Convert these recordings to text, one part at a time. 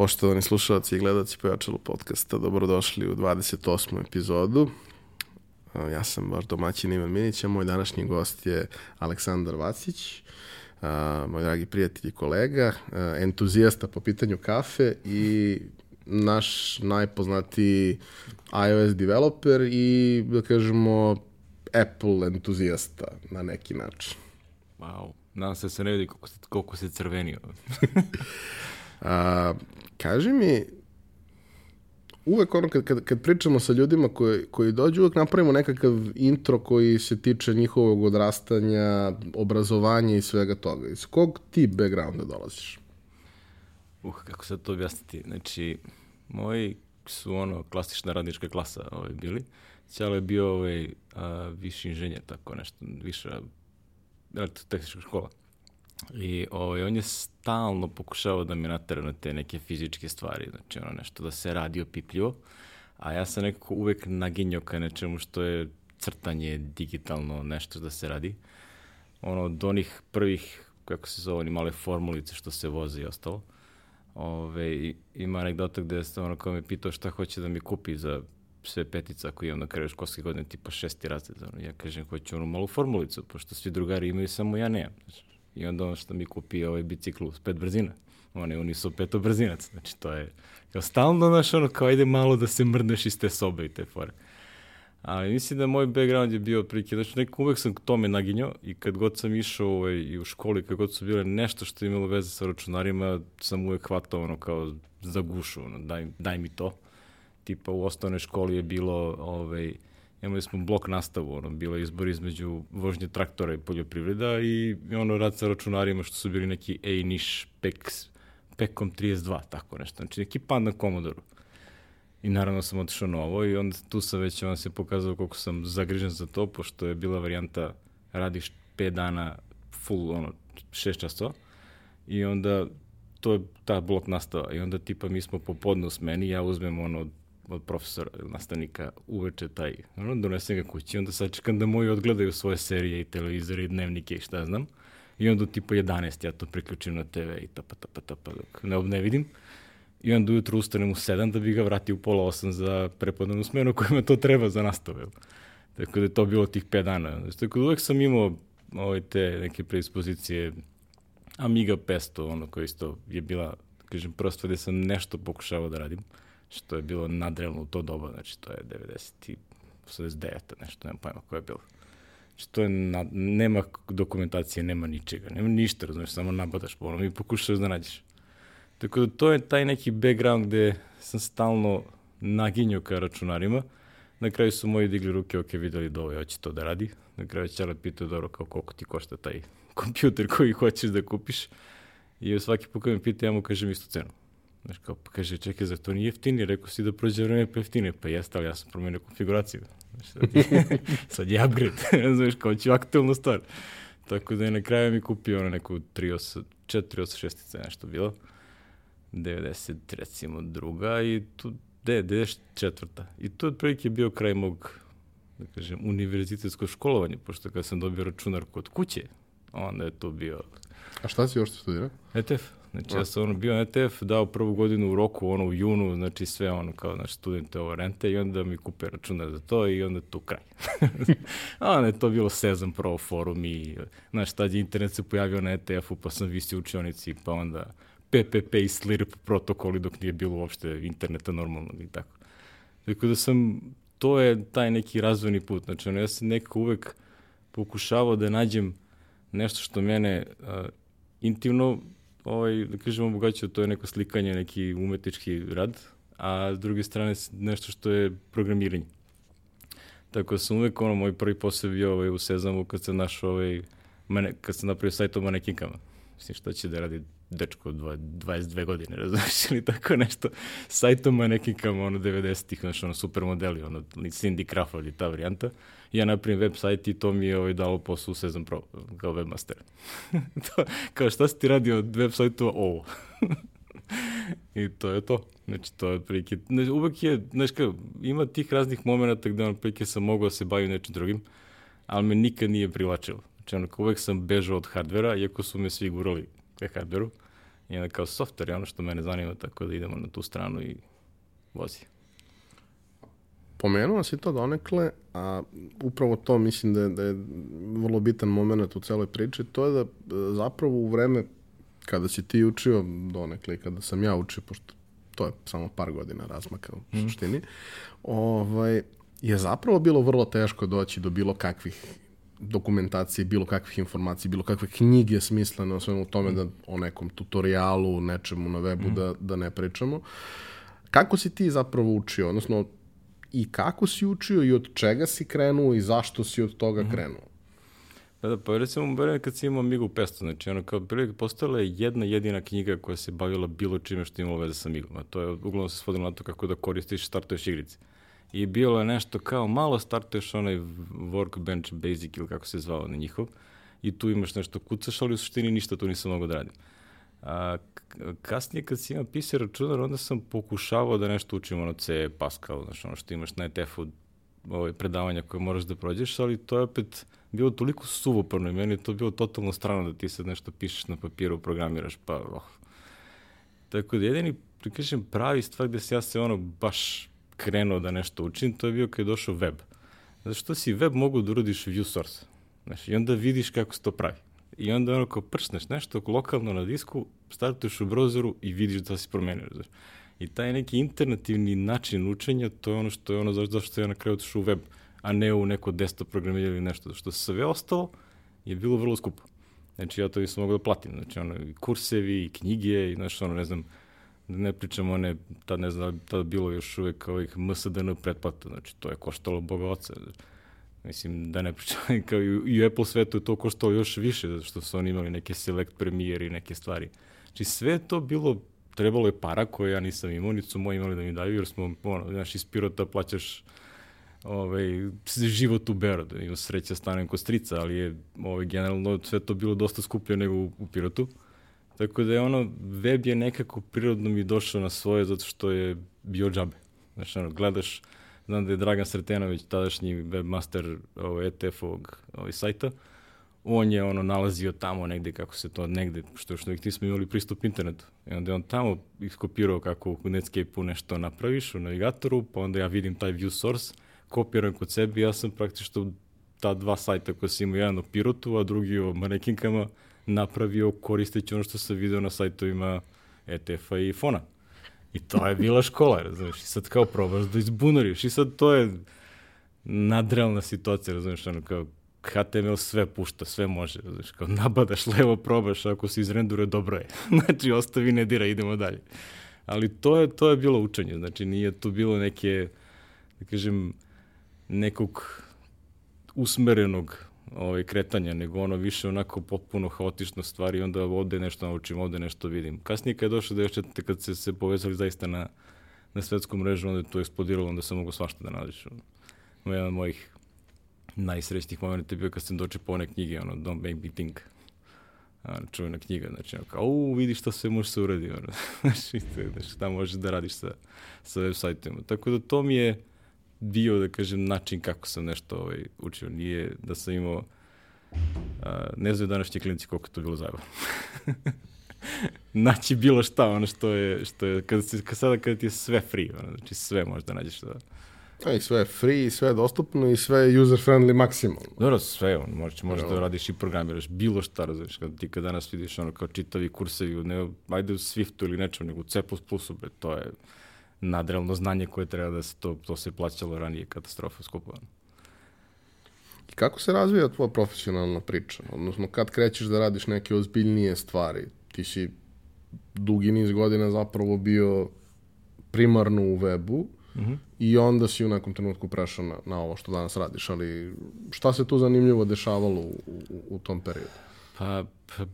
Poštovani slušalci i gledalci Pojačalo podcasta, dobrodošli u 28. epizodu. Ja sam vaš domaćin Ivan Minić, a moj današnji gost je Aleksandar Vacić, moj dragi prijatelj i kolega, entuzijasta po pitanju kafe i naš najpoznatiji iOS developer i, da kažemo, Apple entuzijasta na neki način. Wow, nadam se da se ne vidi koliko se, koliko se crvenio. A, kaži mi, uvek ono kad, kad, kad pričamo sa ljudima koji, koji dođu, uvek napravimo nekakav intro koji se tiče njihovog odrastanja, obrazovanja i svega toga. Iz kog ti backgrounda dolaziš? Uh, kako sad to objasniti? Znači, moji su ono klasična radnička klasa ovaj, bili. Ćalo je bio ovaj, a, viši inženjer, tako nešto, viša tehnička škola. I ovaj, on je stalno pokušavao da mi natera na te neke fizičke stvari, znači ono nešto da se radi opipljivo, a ja sam nekako uvek naginjao ka nečemu što je crtanje digitalno nešto da se radi. Ono, od onih prvih, kako se zove, oni male formulice što se voze i ostalo. Ove, ima anegdota gde je ono kao me pitao šta hoće da mi kupi za sve petica koje imam na kraju školske godine, tipa šesti razred. Ja kažem, hoću onu malu formulicu, pošto svi drugari imaju, samo ja nemam. Znači, I onda ono što mi kupi ovaj biciklu s pet brzina. Oni, oni su peto brzinac. Znači, to je kao stalno, znaš, ono, kao ide malo da se mrneš iz te sobe i te fore. Ali mislim da moj background je bio otprilike, znači nekako uvek sam tome naginjao i kad god sam išao ovaj, i u školi, kad god su bile nešto što je imalo veze sa računarima, sam uvek hvatao ono kao za gušu, ono, daj, daj mi to. Tipa u osnovnoj školi je bilo ovaj, imali smo blok nastavu, ono, bilo izbor između vožnje traktora i poljoprivreda i ono rad sa računarima što su bili neki A niš PEX, PECom 32, tako nešto, znači neki pad na Commodore. I naravno sam otišao na ovo i onda tu sam već vam se pokazao koliko sam zagrižen za to, pošto je bila varijanta radiš 5 dana full, ono, 6 časova i onda to je ta blok nastava i onda tipa mi smo popodne u smeni, ja uzmem ono od profesora ili nastavnika uveče taj, ono, donesem ga kući, onda sad čekam da moji odgledaju svoje serije i televizore i dnevnike i šta znam. I onda tipa 11 ja to priključim na TV i tapa, tapa, tapa, dok ne, ne vidim. I onda ujutru ustanem u 7 da bi ga vratio u pola 8 za prepodnevnu smenu kojima to treba za nastavu. Tako da je to bilo tih 5 dana. Tako da uvek sam imao ovaj, te neke predispozicije Amiga 500, ono koje isto je bila, kažem, prva stvar gde sam nešto pokušavao da radim što je bilo nadrevno u to doba, znači to je 90 i 89. nešto, nemam pojma koje je bilo. Znači to je, na, nema dokumentacije, nema ničega, nema ništa, razumiješ, samo nabadaš po onom i pokušaš da nađeš. Tako da to je taj neki background gde sam stalno naginjao ka računarima. Na kraju su moji digli ruke, ok, videli da ovo hoće to da radi. Na kraju Čale pitao, dobro, kao koliko ti košta taj kompjuter koji hoćeš da kupiš. I svaki put kad me pita, ja mu kažem istu cenu. Znaš, kao, pa kaže, čekaj, za to nije jeftinije? Rekao si da prođe vreme pa jeftinije. Pa jeste, ali ja sam promenio konfiguraciju. Znaš, sad, je, sad je upgrade. Znaš, kao ću aktualnu stvar. Tako da je na kraju mi kupio ono neku 486 nešto bilo. 90, recimo, druga i tu, de, 94. I to je otprilike bio kraj mog, da kažem, univerzitetskog školovanja, pošto kad sam dobio računar kod kuće, onda je to bio... A šta si još studirao? ETF. Znači, ja sam ono bio na ETF, dao prvu godinu u roku, ono u junu, znači sve ono kao naš studente ovo rente i onda mi kupe računar za to i onda tu kraj. A onda je to bilo Sezam Pro forum i, znaš, tad je internet se pojavio na ETF-u, pa sam visio učionici, pa onda PPP i Slirp protokoli dok nije bilo uopšte interneta normalnog i tako. Tako da sam, to je taj neki razvojni put. Znači, ono, ja sam nekako uvek pokušavao da nađem nešto što mene uh, intimno ovaj, da kažemo, obogaćao, to je neko slikanje, neki umetnički rad, a s druge strane nešto što je programiranje. Tako da sam uvek, ono, moj prvi posao bio ovaj, u Sezamu kad sam našao, ovaj, mane, kad sam napravio sajt o manekinkama. Mislim, šta će da radi dečko 22 godine, razumiješ, ili tako nešto. Sajtom manekinkama, ono, 90-ih, znaš, ono, super modeli, ono, Cindy Crawford i ta varijanta ja napravim web sajt i to mi je ovaj, dalo posao u Sezam Pro kao webmaster. to, kao šta si ti radio od web sajtu? Ovo. I to je to. Znači, to je prilike. Znači, uvek je, znaš kao, ima tih raznih momenta gde on prilike sam mogao da se bavim nečim drugim, ali me nikad nije privlačilo. Znači, ono, uvek sam bežao od hardvera, iako su me svi gurali ka hardveru. I onda kao software je ono što mene zanima, tako da idemo na tu stranu i vozi. Pomenuo si to donekle, a upravo to mislim da je, da je vrlo bitan moment u celoj priči, to je da e, zapravo u vreme kada si ti učio donekle i kada sam ja učio, pošto to je samo par godina razmaka u mm. suštini, ovaj, je zapravo bilo vrlo teško doći do bilo kakvih dokumentacije, bilo kakvih informacija, bilo kakve knjige smislene o svemu tome da o nekom tutorijalu, nečemu na webu mm. da, da ne pričamo. Kako si ti zapravo učio, odnosno i kako si učio i od čega si krenuo i zašto si od toga mm. krenuo? Pa da, pa recimo vreme kad si imao Amigu 500, znači ono kao prilike postojala je jedna jedina knjiga koja se bavila bilo čime što imalo veze sa Amigom, a to je uglavnom se svodilo na to kako da koristiš startuješ igrice. I bilo je nešto kao malo startuješ onaj Workbench Basic ili kako se zvao na njihov i tu imaš nešto kucaš, ali u suštini ništa tu nisam mogao da radim. A, kasnije kad si ima PC računar, onda sam pokušavao da nešto učim ono C, Pascal, znači ono što imaš na ETF-u ovaj, predavanja koje moraš da prođeš, ali to je opet bilo toliko suvoporno i meni je to bilo totalno strano da ti sad nešto pišeš na papiru, programiraš, pa oh. Tako da jedini, da kažem, pravi stvar gde se ja se ono baš krenuo da nešto učim, to je bio kad je došao web. Zato što si web mogu da uradiš view source. Znači, i onda vidiš kako se to pravi. I onda ono kao prsneš nešto lokalno na disku, startuješ u browseru i vidiš da si promenio. Znači. I taj neki internativni način učenja, to je ono što je ono zašto, zašto ja na kraju otišao u web, a ne u neko desktop programiranje ili nešto. Što sve ostalo je bilo vrlo skupo. Znači ja to nisam mogao da platim. Znači ono, i kursevi, i knjige, i znaš, ono, ne znam, da ne pričamo one, tad ne znam, tad bilo još uvek ovih MSDN pretplata, znači to je koštalo boga oca. Mislim, da ne pričam, kao i, u Apple svetu je to koštalo još više, zato što su oni imali neke select premiere i neke stvari. Znači sve to bilo, trebalo je para koje ja nisam imao, niti su moji imali da mi daju, jer smo, ono, znaš, iz Pirota plaćaš ovaj, život u Berodu. Imam sreća stanem kod strica, ali je ovaj, generalno sve to bilo dosta skuplje nego u, u Pirotu. Tako da je ono, web je nekako prirodno mi došao na svoje zato što je bio džabe. Znači, ono, gledaš, znam da je Dragan Sretenović, tadašnji webmaster ovaj, ETF-ovog ovaj, sajta, on je ono nalazio tamo negde kako se to negde, što još uvijek nismo imali pristup internetu. I onda je on tamo iskopirao kako u Netscape-u nešto napraviš u navigatoru, pa onda ja vidim taj view source, kopiram kod sebe ja sam praktično ta dva sajta koja sam imao, jedan o Pirotu, a drugi o manekinkama, napravio koristeći ono što sam video na sajtovima ETF-a i Fona. I to je bila škola, razumiješ? I sad kao probaš da izbunariš. I sad to je nadrealna situacija, razumiješ? Ono kao HTML sve pušta, sve može, razumiješ? Kao nabadaš, levo probaš, ako se izrendure, dobro je. znači, ostavi, ne dira, idemo dalje. Ali to je, to je bilo učenje, znači nije tu bilo neke, da kažem, nekog usmerenog ovaj, kretanja, nego ono više onako potpuno haotično stvari onda ovde nešto naučim, ovde nešto vidim. Kasnije kad je došlo da još kad se, se povezali zaista na, na svetsku mrežu, onda je to eksplodiralo, onda sam mogu svašta da nađeš. Jedan od mojih najsrećnijih momenta je bio kad sam dočepao one knjige, ono, Don't Make Me Think. A, čuvena knjiga, znači, ono, kao, u, vidi šta sve može se uradi, ono, znači, šta možeš da radiš sa, sa web sajtima. Tako da to mi je, bio, da kažem, način kako sam nešto ovaj, učio. Nije da sam imao, a, ne znam današnji klinici koliko to bilo zajebano. naći bilo šta, ono što je, što je kada, se, kada sada kada ti je sve free, ono, znači sve možeš da nađeš da... A i sve je free, sve je dostupno i sve je user friendly maksimalno. Dobro, sve, on, možeš, možeš da radiš i programiraš, bilo šta, razumiješ, kada ti kad danas vidiš ono kao čitavi kursevi, ne, ajde u Swiftu ili nečem, nego u C++, bre, to je, nadrealno znanje koje treba da se to, to se plaćalo ranije katastrofa skupa. I kako se razvija tvoja profesionalna priča? Odnosno, kad krećeš da radiš neke ozbiljnije stvari? Ti si dugi niz godina zapravo bio primarno u webu mm -hmm. i onda si u nekom trenutku prešao na, na ovo što danas radiš, ali šta se tu zanimljivo dešavalo u, u, u tom periodu? Pa,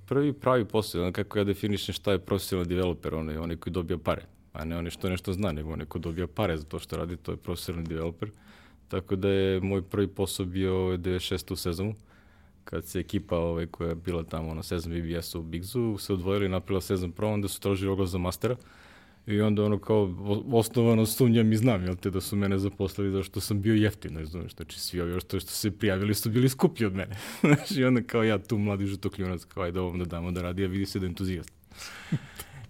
prvi pravi posao, kako ja definišem šta je profesionalni developer, onaj, onaj koji dobija pare a ne oni što nešto zna, nego neko dobija pare za to što radi, to je profesionalni developer. Tako da je moj prvi posao bio 96. u sezonu, kad se ekipa ovaj, koja je bila tamo na sezon BBS u Bigzu se odvojili i napravila sezon pro, onda su tražili oglas za mastera. I onda ono kao osnovano sumnjam i znam, jel te, da su mene zaposlili zašto sam bio jeftin, znam, znači svi ovi što, što se prijavili su bili skuplji od mene. znači onda kao ja tu mladi žutokljunac, kao ajde ovom da damo da radi, a vidi se da je entuzijast.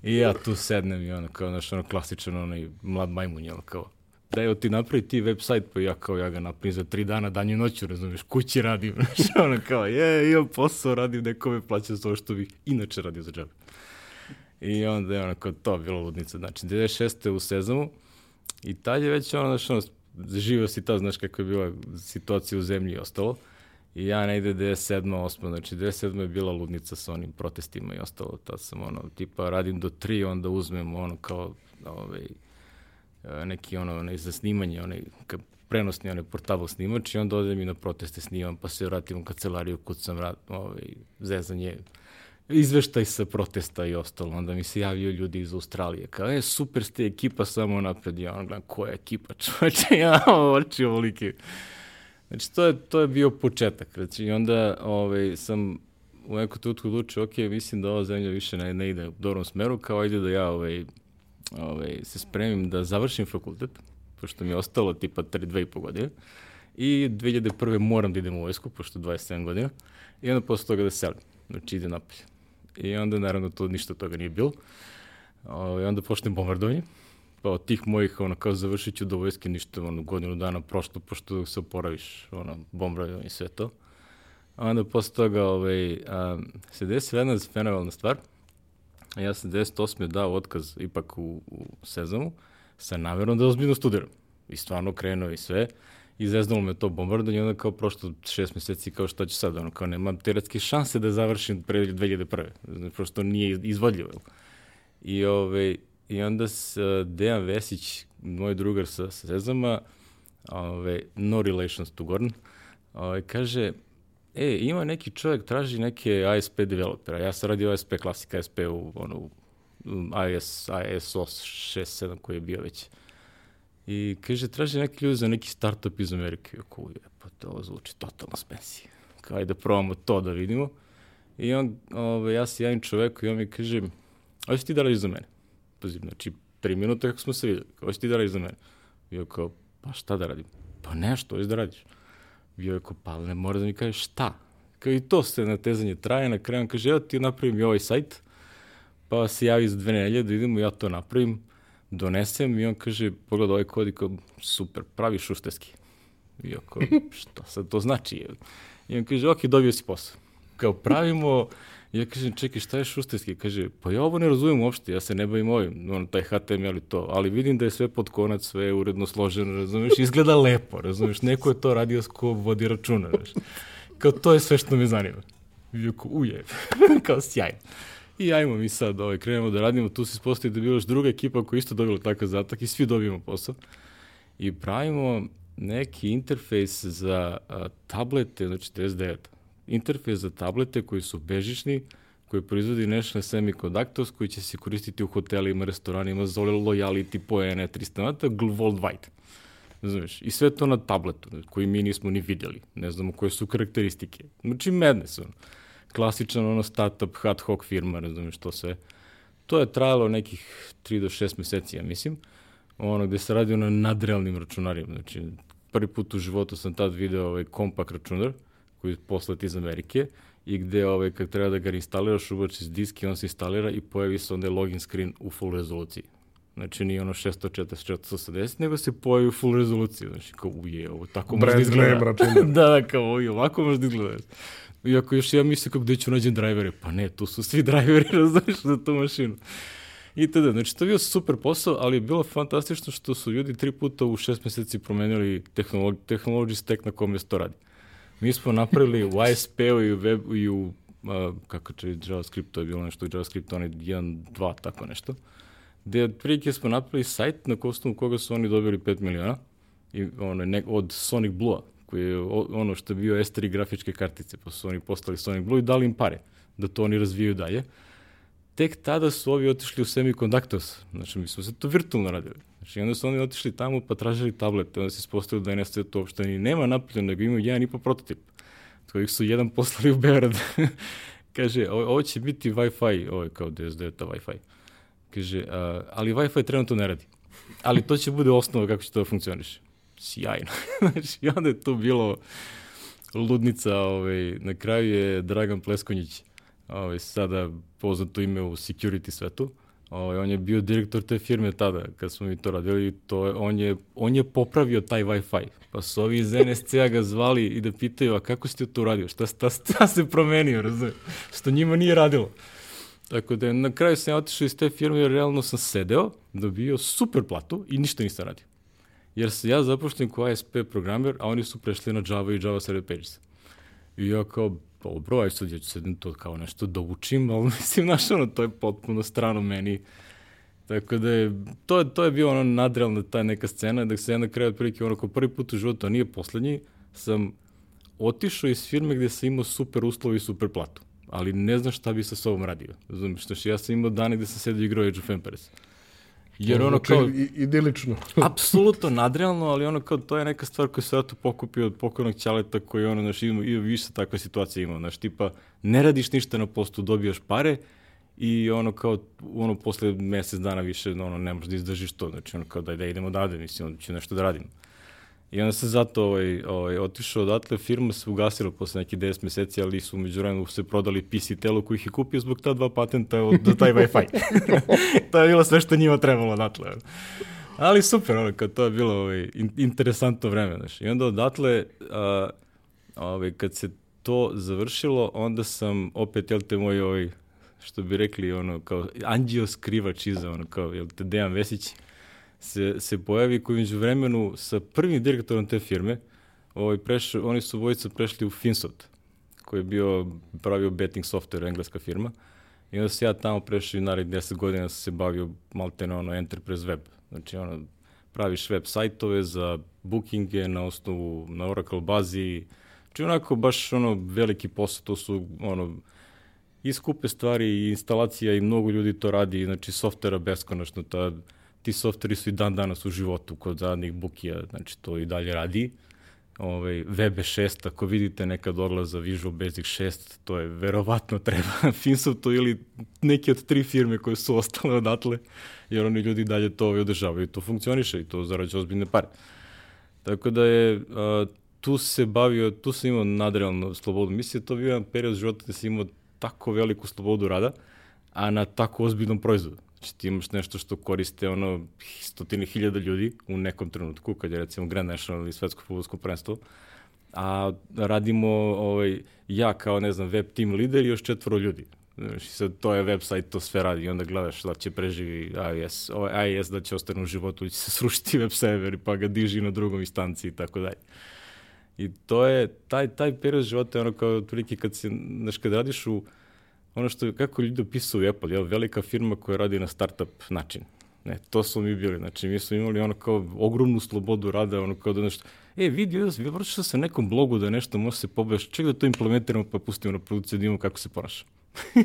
I ja tu sednem i ono kao, znaš, ono klasičan onaj mlad majmun, jel, kao, da evo ti napravi ti website, pa ja kao ja ga napravim za tri dana, danju i noću, razumiješ, kući radim, znaš, ono kao, je, imam posao, radim, neko me plaća za to što bih inače radio za džabe. I onda je ono kao to bilo ludnica, znači 96. u Sezamu i tad je već ono, znaš, ono, živio si ta, znaš kako je bila situacija u zemlji i ostalo. I ja negde 97. 8. Znači 97. je bila ludnica sa onim protestima i ostalo. Tad sam ono, tipa radim do 3, onda uzmem ono kao ovaj, neki ono, onaj za snimanje, onaj prenosni onaj portable snimač i onda odem i na proteste snimam, pa se vratim u kancelariju, kucam rad, ovaj, zezanje, izveštaj sa protesta i ostalo. Onda mi se javio ljudi iz Australije. Kao, e, super ste ekipa samo napred. Ja gledam, koja ekipa čoveče? Ja oči ovolike. Znači, to je, to je bio početak. Znači, i onda ovaj, sam u neku tutku odlučio, ok, mislim da ova zemlja više ne, ne ide u dobrom smeru, kao ide da ja ovaj, ovaj, se spremim da završim fakultet, pošto mi je ostalo tipa 3, i po godine. I 2001. moram da idem u vojsku, pošto 27 godina. I onda posle toga da selim. Znači, ide napolje. I onda, naravno, to ništa toga nije bilo. O, I onda počne bombardovanje. Pa od tih mojih, ono, kao završit ću do vojske, ništa, ono, godinu dana prošlo, pošto se oporaviš, ono, bombardovanje i sve to. A onda posle toga, ovaj, a, se desi jedna fenomenalna stvar. Ja sam 98. dao otkaz ipak u, u sezonu, sa namerom da ozbiljno studiram. I stvarno krenuo i sve i zeznalo me to bombardanje, onda kao prošlo šest meseci, kao šta ću sad, ono, kao nemam teoretske šanse da završim pre 2001. Znači, prosto nije izvodljivo. I, ove, I onda s, Dejan Vesić, moj drugar sa, sa Sezama, ove, no relations to Gordon, ove, kaže, e, ima neki čovjek, traži neke ASP developera. Ja sam radio ASP, klasika ASP u, ono, IS, ISO 6.7 koji je bio već. I kaže, traži neki ljudi za neki startup iz Amerike. Ako je, pa to zvuči totalno spensije. Kao da probamo to da vidimo. I on, ove, ovaj, ja se javim čoveku i on mi kaže, hoćeš ti da radiš za mene? Pazi, znači, tri minuta kako smo se videli, hoćeš ti da radiš za mene? I on kao, pa šta da radim? Pa nešto, hoćeš da radiš. I on kao, pa ne mora da mi kažeš šta. Kao i to se na tezanje traje, na kraju on kaže, evo ti napravim i ovaj sajt, pa se javi za dve nelje da idemo, ja to napravim donesem i on kaže, pogleda ovaj kod i kao, super, pravi šusteski. I kao, šta sad to znači? I on kaže, ok, dobio si posao. Kao pravimo, ja kažem, čekaj, šta je šusterski? Kaže, pa ja ovo ne razumem uopšte, ja se ne bavim ovim, ono, taj HTML i to, ali vidim da je sve pod konac, sve je uredno složeno, razumeš, izgleda lepo, razumeš, neko je to radio ko vodi računa, znaš. Kao, to je sve što me zanima. I kao, uje, kao sjajno. I ajmo mi sad, ovaj, krenemo da radimo, tu se ispostavi da je bila još druga ekipa koja isto dobila takav zatak i svi dobijemo posao. I pravimo neki interfejs za a, tablete, znači 49. Interfejs za tablete koji su bežični, koji proizvodi National Semiconductors, koji će se koristiti u hotelima, restoranima, za lojality, poene, 300 nata, worldwide. Znaš, i sve to na tabletu, koji mi nismo ni videli. Ne znamo koje su karakteristike. Znači, medne su. Klasičan ono startup ad hoc firma, razumiješ to sve. To je trajalo nekih 3 do 6 meseci, ja mislim, ono gde se radi na nadrealnim računarima. Znači, prvi put u životu sam tad video ovaj kompakt računar, koji je poslat iz Amerike, i gde ovaj, kad treba da ga instaliraš, ubačiš disk i on se instalira i pojavi se onda login screen u full rezoluciji. Znači nije ono 640, 480, nego se pojavi u full rezoluciji. Znači kao uje, ovo tako može da izgleda. da, da, kao ovo, ovako može da izgleda. Iako još ja mislim kako gde ću nađem drajvere. Pa ne, tu su svi drajveri, razumiješ, za tu mašinu. I tada, znači to je bio super posao, ali je bilo fantastično što su ljudi tri puta u šest meseci promenili tehnologi, technology stack na kome se to radi. Mi smo napravili u ISP-u i u web i u a, kako će JavaScript, to je bilo nešto u JavaScript, onaj 1, 2, tako nešto. Gde otprilike smo napravili sajt na osnovu koga su oni dobili 5 miliona i ono, ne, od Sonic Blue-a koji je ono što je bio S3 grafičke kartice, pa su oni postali Sonic Blue i dali im pare da to oni razvijaju dalje. Tek tada su ovi otišli u Semiconductors, znači mi smo se to virtualno radili. Znači onda su oni otišli tamo pa tražili tablete, onda se ispostavili da NSC to uopšte ni nema napoljen, nego imaju jedan i po prototip. Kojih su jedan poslali u Beograd. Kaže, ovo, će biti Wi-Fi, ovo je kao 99 Wi-Fi. Kaže, a, ali Wi-Fi trenutno ne radi. Ali to će bude osnova kako će to da funkcioniše sjajno. znači, onda je to bilo ludnica, ovaj, na kraju je Dragan Pleskonjić ovaj, sada poznato ime u security svetu. Ovaj, on je bio direktor te firme tada, kad smo mi to radili, to je, on, je, on je popravio taj Wi-Fi. Pa su ovi iz NSC-a ga zvali i da pitaju, a kako si ti to uradio? Šta, šta, šta se promenio, razumije? Što njima nije radilo. Tako da na kraju sam ja otišao iz te firme jer realno sam sedeo, dobio super platu i ništa nisam radio. Jer se ja zapoštim kao ASP programer, a oni su prešli na Java i Java Server Pages. I ja kao, dobro, aj sad ja ću sedim to kao nešto da učim, ali mislim, znaš, ono, to je potpuno strano meni. Tako da je, to, to je bio ono nadrealna ta neka scena, da se ja na kraju otprilike ono kao prvi put u životu, a nije poslednji, sam otišao iz firme gde sam imao super uslovi i super platu. Ali ne znam šta bi sa sobom radio. Razumiješ, što ja sam imao dane gde sam sedio igrao Age of Empires. Jer ono kao... Idilično. apsolutno nadrealno, ali ono kao, to je neka stvar koju se ja to pokupio od pokojnog ćaleta koji ono, znaš, ima, i više takva situacija ima, znaš, tipa, ne radiš ništa na postu, dobijaš pare i ono kao, ono, posle mesec dana više, ono, ne možeš da izdržiš to, znači ono kao, daj da idemo odavde, mislim, onda ću nešto da radim. I onda se zato ovaj, ovaj, otišao odatle, firma se ugasila posle nekih 10 meseci, ali su umeđu vremenu se prodali PC telo koji ih je kupio zbog ta dva patenta od, do taj Wi-Fi. to je bilo sve što njima trebalo odatle. Ali super, ono, kad to je bilo ovaj, in, interesantno vreme, znaš. I onda odatle, a, ovaj, kad se to završilo, onda sam opet, jel te moj, ovaj, što bi rekli, ono, kao, anđeo skrivač iza, ono, kao, jel te Dejan Vesić, se, se pojavi koji među vremenu sa prvim direktorom te firme, ovaj, prešao, oni su vojica prešli u Finsoft, koji je bio pravio betting software, engleska firma. I onda se ja tamo prešao i narednih 10 godina sam se bavio malte na ono enterprise web. Znači ono, praviš web sajtove za bookinge na osnovu, na Oracle bazi. Znači onako baš ono veliki posao, to su ono, i skupe stvari i instalacija i mnogo ljudi to radi, znači softvera beskonačno, ta ti softveri su i dan danas u životu kod zadnjih bukija, znači to i dalje radi. Ovaj, VB6, ako vidite nekad odlaza Visual Basic 6, to je verovatno treba Finsoftu ili neke od tri firme koje su ostale odatle, jer oni ljudi dalje to ovaj, održavaju to funkcioniše i to zarađe ozbiljne pare. Tako da je, a, tu se bavio, tu sam imao nadrealnu slobodu. Mislim da to bio jedan period života gde sam imao tako veliku slobodu rada, a na tako ozbiljnom proizvodu. Znači ti imaš nešto što koriste ono stotine hiljada ljudi u nekom trenutku, kad je recimo Grand National ili svetsko futbolsko prvenstvo, a radimo ovaj, ja kao, ne znam, web team lider i još četvoro ljudi. Znači, sad to je website, to sve radi i onda gledaš da će preživi iOS, ovaj iOS da će ostane u životu, da će se srušiti web server pa ga diži na drugom instanciji i tako dalje. I to je, taj, taj period života je ono kao otprilike kad, si, znaš, kad radiš u, ono što, kako ljudi opisuju Apple, je velika firma koja radi na startup način. Ne, to smo mi bili. Znači, mi smo imali ono kao ogromnu slobodu rada, ono kao da nešto, e, vidi, vi vršao se nekom blogu da nešto može se pobeš, ček da to implementiramo pa pustimo na produkciju da imamo kako se ponaša.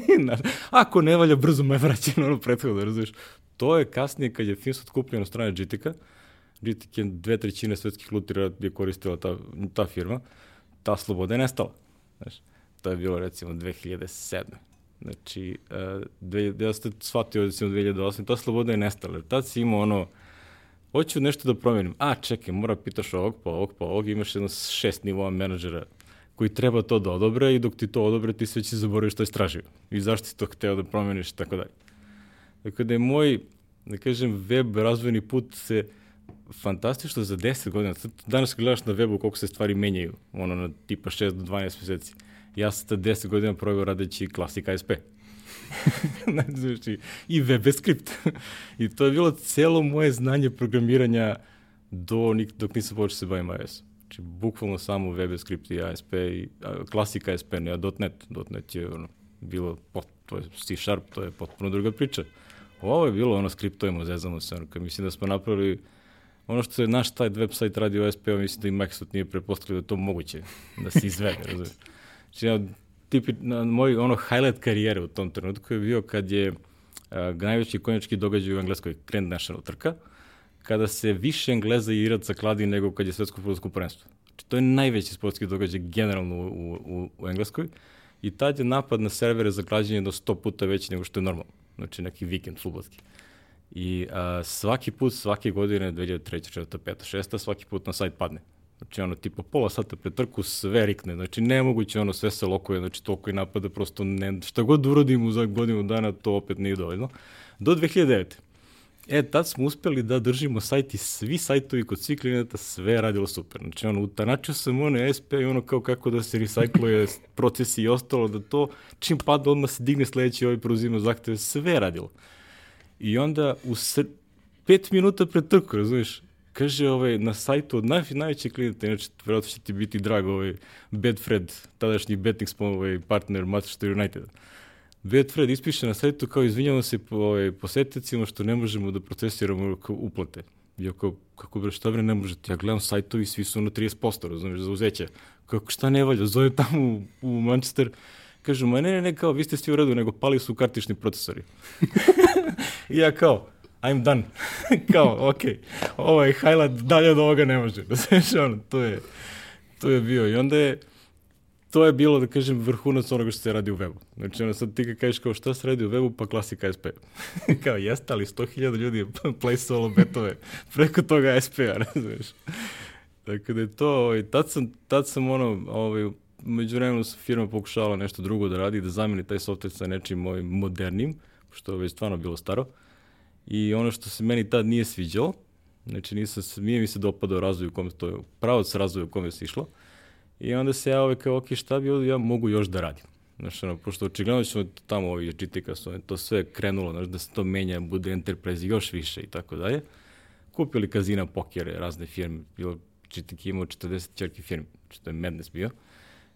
Ako ne valja, brzo me vraća na ono prethodno, razumiješ. To je kasnije kad je Finsot kupljeno strane GTK, GTK je dve trećine svetskih lutira je koristila ta, ta firma, ta sloboda je nestala. Znaš, to je bilo recimo 2007 Znači, uh, ja sam shvatio da u 2008, ta sloboda je nestala. Tad si imao ono, hoću nešto da promenim. A, čekaj, mora pitaš ovog, pa ovog, pa ovog, imaš jedno šest nivoa menadžera koji treba to da odobre i dok ti to odobre ti sve će zaboraviti što je stražio i zašto si to hteo da promeniš i tako dalje. Dakle, da je moj, da kažem, web razvojni put se fantastično za 10 godina. Danas gledaš na webu koliko se stvari menjaju, ono na tipa 6 do 12 meseci ja sam ta 10 godina proveo radeći Classic ASP. znači, i VB I to je bilo celo moje znanje programiranja do, dok nisam počeo se bavim iOS. Znači, bukvalno samo VB i ASP i a, Classic ASP, ne, a .NET. .NET je ono, bilo, pot, to je C Sharp, to je potpuno druga priča. Ovo je bilo ono skriptojemo, zezamo se, ono, mislim da smo napravili ono što je naš taj website radio OSP-o, mislim da i Microsoft nije prepostavio da to moguće da se izvede, razumiješ. Znači, ja, tipi, moj ono highlight karijere u tom trenutku je bio kad je a, najveći konjački događaj u Engleskoj Grand National trka, kada se više Engleza i Iraca kladi nego kad je svetsko futbolsko prvenstvo. Znači, to je najveći sportski događaj generalno u, u, u Engleskoj i tad je napad na servere za klađenje do 100 puta veći nego što je normalno. Znači, neki vikend futbolski. I a, svaki put, svake godine, 2003. 4. 5. 6. svaki put na sajt padne. Znači, ono, tipa pola sata pre trku sve rikne. Znači, nemoguće, ono, sve se lokuje, znači, toliko i napada, prosto ne, šta god uradimo za godinu dana, to opet nije dovoljno. Do 2009. E, tad smo uspeli da držimo sajt i svi sajtovi kod svih klijenata sve je radilo super. Znači, ono, utanačio sam ono SP i ono kao kako da se recykluje procesi i ostalo, da to čim pada odmah se digne sledeći ovaj preuzima zahteve, sve je radilo. I onda u sr... pet minuta pred trku, razumiješ, kaže ovaj, na sajtu od naj, najvećeg klijenta, inače vjerojatno će ti biti drag ovaj Bedfred, tadašnji betting ovaj, partner Manchester United. Betfred ispiše na sajtu kao izvinjamo se po, ovaj, posetnicima što ne možemo da procesiramo uplate. Ja kao, kako bre, šta bre ne možete? Ja gledam sajtovi, svi su na 30%, razumiješ, za uzeće. Kako, šta ne valja? Zove tamo u, u Manchester, kažu, ma ne, ne, ne, kao, vi ste svi u redu, nego pali su kartični procesori. Ja kao, I'm done. kao, ok, ovaj highlight dalje od ovoga ne može. Znaš, ono, to je, to je bio. I onda je, to je bilo, da kažem, vrhunac onoga što se radi u webu. Znači, ono, sad ti kad kažeš kao šta se radi u webu, pa klasika SP. kao, jeste, ali 100.000 ljudi je placeovalo betove preko toga SP-a, razumiješ? Tako da je to, ovaj, tad sam, tad sam ono, ovaj, među vremenu firma pokušavala nešto drugo da radi, da zameni taj software sa nečim mojim modernim, što je već stvarno bilo staro. I ono što se meni tad nije sviđalo, znači nisam, nije mi se dopadao razvoj u kome to je, pravac razvoja u kome se išlo, I onda se ja ove kao, ok, šta bi ja mogu još da radim? Znaš, ono, pošto očigledno ćemo tamo ovi čitika su to sve krenulo, znaš, da se to menja, bude enterprise još više i tako dalje. Kupili kazina, pokere, razne firme, bilo čitik imao 40 čerki firme, što je madness bio.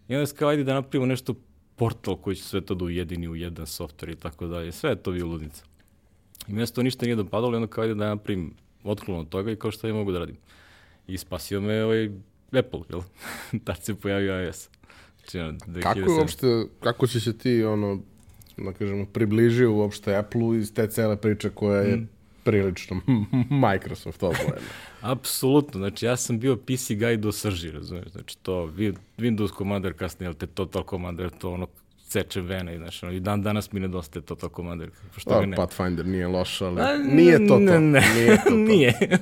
I onda se kao, ajde da napravimo nešto portal koji će sve to da ujedini u jedan software i tako dalje. Sve je to bio ludnica. I mene se to ništa nije dopadalo i onda kao, ajde da napravim otklon od toga i kao šta ja mogu da radim. I spasio me ovaj Apple, jel? Tad se pojavio iOS. Znači, kako je uopšte, kako si se ti, ono, da kažemo, približio uopšte Apple-u iz te cele priče koja je mm. prilično Microsoft odvojena? Apsolutno, znači ja sam bio PC guy do srži, razumiješ, znači to Windows Commander kasnije, te Total Commander, to ono seče vene i znači, i dan danas mi nedostaje Total Commander. Pošto oh, ga ne. Pathfinder nije loš, ali A, nije to to. Ne, ne, nije to to. nije.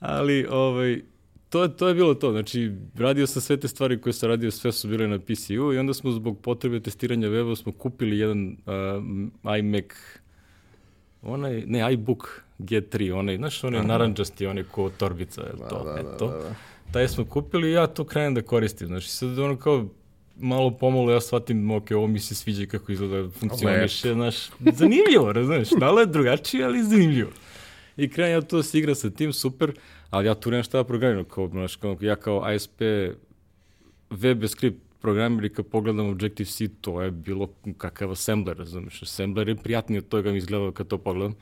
ali, ovaj, to, to je bilo to. Znači, radio sam sve te stvari koje sam radio, sve su bile na PCU i onda smo zbog potrebe testiranja weba smo kupili jedan uh, iMac, onaj, ne, iBook G3, onaj, znaš, onaj Aha. naranđasti, onaj ko torbica, da, to, da, eto. Da, da, da. Taj smo kupili i ja to krenem da koristim. Znači, sad ono kao, malo pomalo ja shvatim, ok, ovo mi se sviđa kako izgleda, funkcioniše, znaš, zanimljivo, razumiješ, malo je drugačije, ali zanimljivo. I krenem ja to se igra sa tim, super, ali ja tu nemam šta da programiram, kao, znaš, kao, ja kao ASP web script programir i kad pogledam Objective-C, to je bilo kakav assembler, razumiješ, assembler je prijatniji od toga mi izgledao kad to pogledam.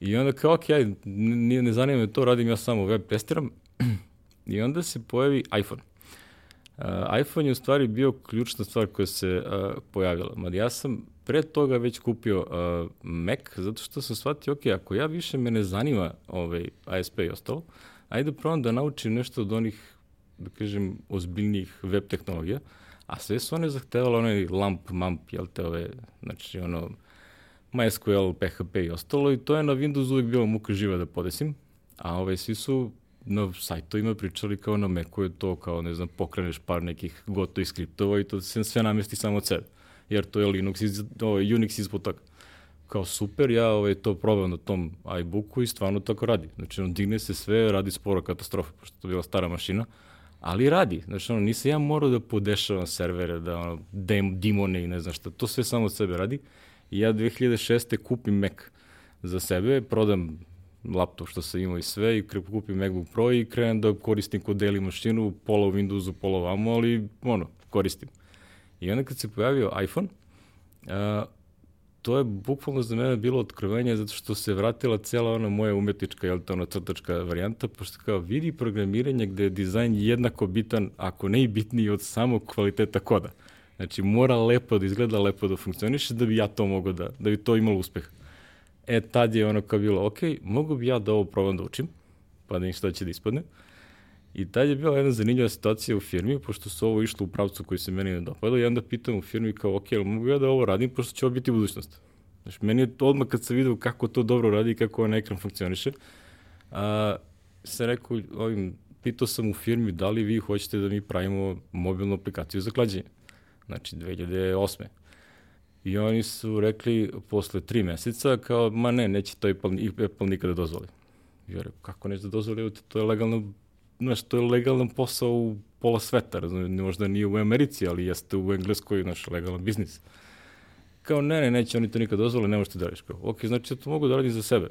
I onda kao, ok, ajde, ne, ne zanima me to, radim ja samo web testiram. I onda se pojavi iPhone. Uh, iPhone je u stvari bio ključna stvar koja se uh, pojavila. Mad ja sam pre toga već kupio uh, Mac, zato što sam shvatio, ok, ako ja više me ne zanima ovaj ASP i ostalo, ajde probam da naučim nešto od onih, da kažem, ozbiljnijih web tehnologija, a sve su one zahtevale onaj LAMP, MAMP, jel te ove, znači ono, MySQL, PHP i ostalo i to je na Windowsu uvijek bilo muka živa da podesim, a ove svi su na sajtovima pričali kao na Macu je to kao, ne znam, pokreneš par nekih gotovih skriptova i to se sve namesti samo od sebe jer to je Linux, iz, ovaj, Unix ispod toga. Kao super, ja ovaj, to probam na tom iBooku i stvarno tako radi. Znači, on digne se sve, radi sporo katastrofa, pošto to je bila stara mašina, ali radi. Znači, ono, nisam ja morao da podešavam servere, da ono, dem, dimone i ne znam šta, to sve samo od sebe radi. I ja 2006. kupim Mac za sebe, prodam laptop što sam imao i sve i kupim MacBook Pro i krenem da koristim kod deli mašinu, pola u Windowsu, pola vamo, ali ono, koristim. I onda kad se pojavio iPhone, a, to je bukvalno za mene bilo otkrivenje zato što se vratila cela ona moja umetnička, jel to ona crtačka varijanta, pošto kao vidi programiranje gde je dizajn jednako bitan, ako ne i bitniji od samog kvaliteta koda. Znači mora lepo da izgleda, lepo da funkcioniše da bi ja to mogao da, da bi to imalo uspeh. E, tad je ono kao bilo, ok, mogu bi ja da ovo probam da učim, pa da im šta će da ispadne. I tad je bila jedna zanimljiva situacija u firmi, pošto su ovo išlo u pravcu koji se meni ne dopada, i onda pitam u firmi kao, ok, ali mogu ja da ovo radim, pošto će ovo biti budućnost. Znači, meni je to odmah kad sam vidio kako to dobro radi i kako ovaj ekran funkcioniše, a, se rekao ovim pitao sam u firmi da li vi hoćete da mi pravimo mobilnu aplikaciju za klađenje. Znači, 2008. I oni su rekli posle tri meseca kao, ma ne, neće to Apple, Apple nikada dozvoli. I ja rekao, kako neće da dozvoli, to je legalno, znaš, to je legalan posao u pola sveta, razumije, možda nije u Americi, ali jeste u Engleskoj, naš legalan biznis. Kao, ne, ne, neće oni to nikad dozvoli, ne možete da radiš. Kao, ok, znači ja to mogu da radim za sebe.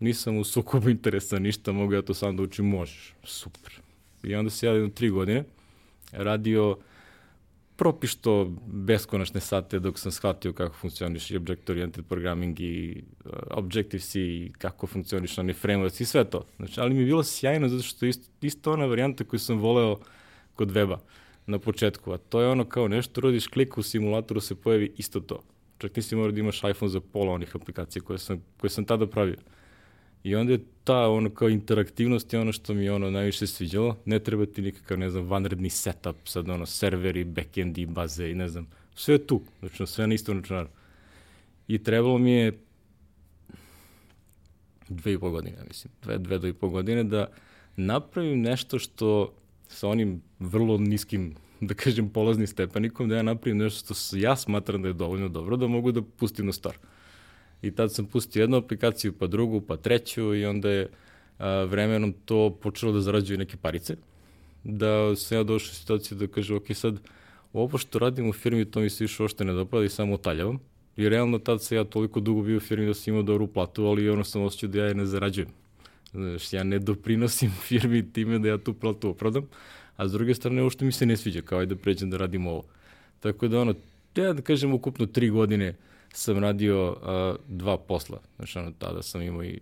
Nisam u sukobu interesa, ništa, mogu ja to sam da učim, možeš. Super. I onda se ja jedno tri godine radio propišto beskonačne sate dok sam shvatio kako funkcioniš i Object-Oriented Programming i uh, Objective-C i kako funkcioniš oni frameworks i sve to. Znači, ali mi je bilo sjajno zato što je isto, isto ona varijanta koju sam voleo kod weba na početku, a to je ono kao nešto rodiš klik u simulatoru se pojavi isto to. Čak nisi morao da imaš iPhone za pola onih aplikacija koje sam, koje sam tada pravio. I onda je ta ono kao interaktivnost je ono što mi ono najviše sviđalo. Ne treba ti nikakav, ne znam, vanredni setup, sad ono serveri, backendi, baze i ne znam. Sve je tu, znači sve na istom računaru. I trebalo mi je dve i pol godine, mislim, dve, dve do i pol godine da napravim nešto što sa onim vrlo niskim, da kažem, polaznim stepenikom, da ja napravim nešto što ja smatram da je dovoljno dobro da mogu da pustim na stvar. I tad sam pustio jednu aplikaciju, pa drugu, pa treću i onda je a, vremenom to počelo da zarađuje neke parice. Da sam ja došao u situaciju da kažem, ok, sad ovo što radim u firmi, to mi se više ošte ne dopada i samo otaljavam. I realno tad se ja toliko dugo bio u firmi da sam imao dobru platu, ali ono sam osjećao da ja je ne zarađujem. Znaš, ja ne doprinosim firmi time da ja tu platu opravdam, a s druge strane, ovo što mi se ne sviđa, kao i da pređem da radim ovo. Tako da, ono, ja da kažem, ukupno tri godine sam radio uh, dva posla. Znaš, ono, tada sam imao i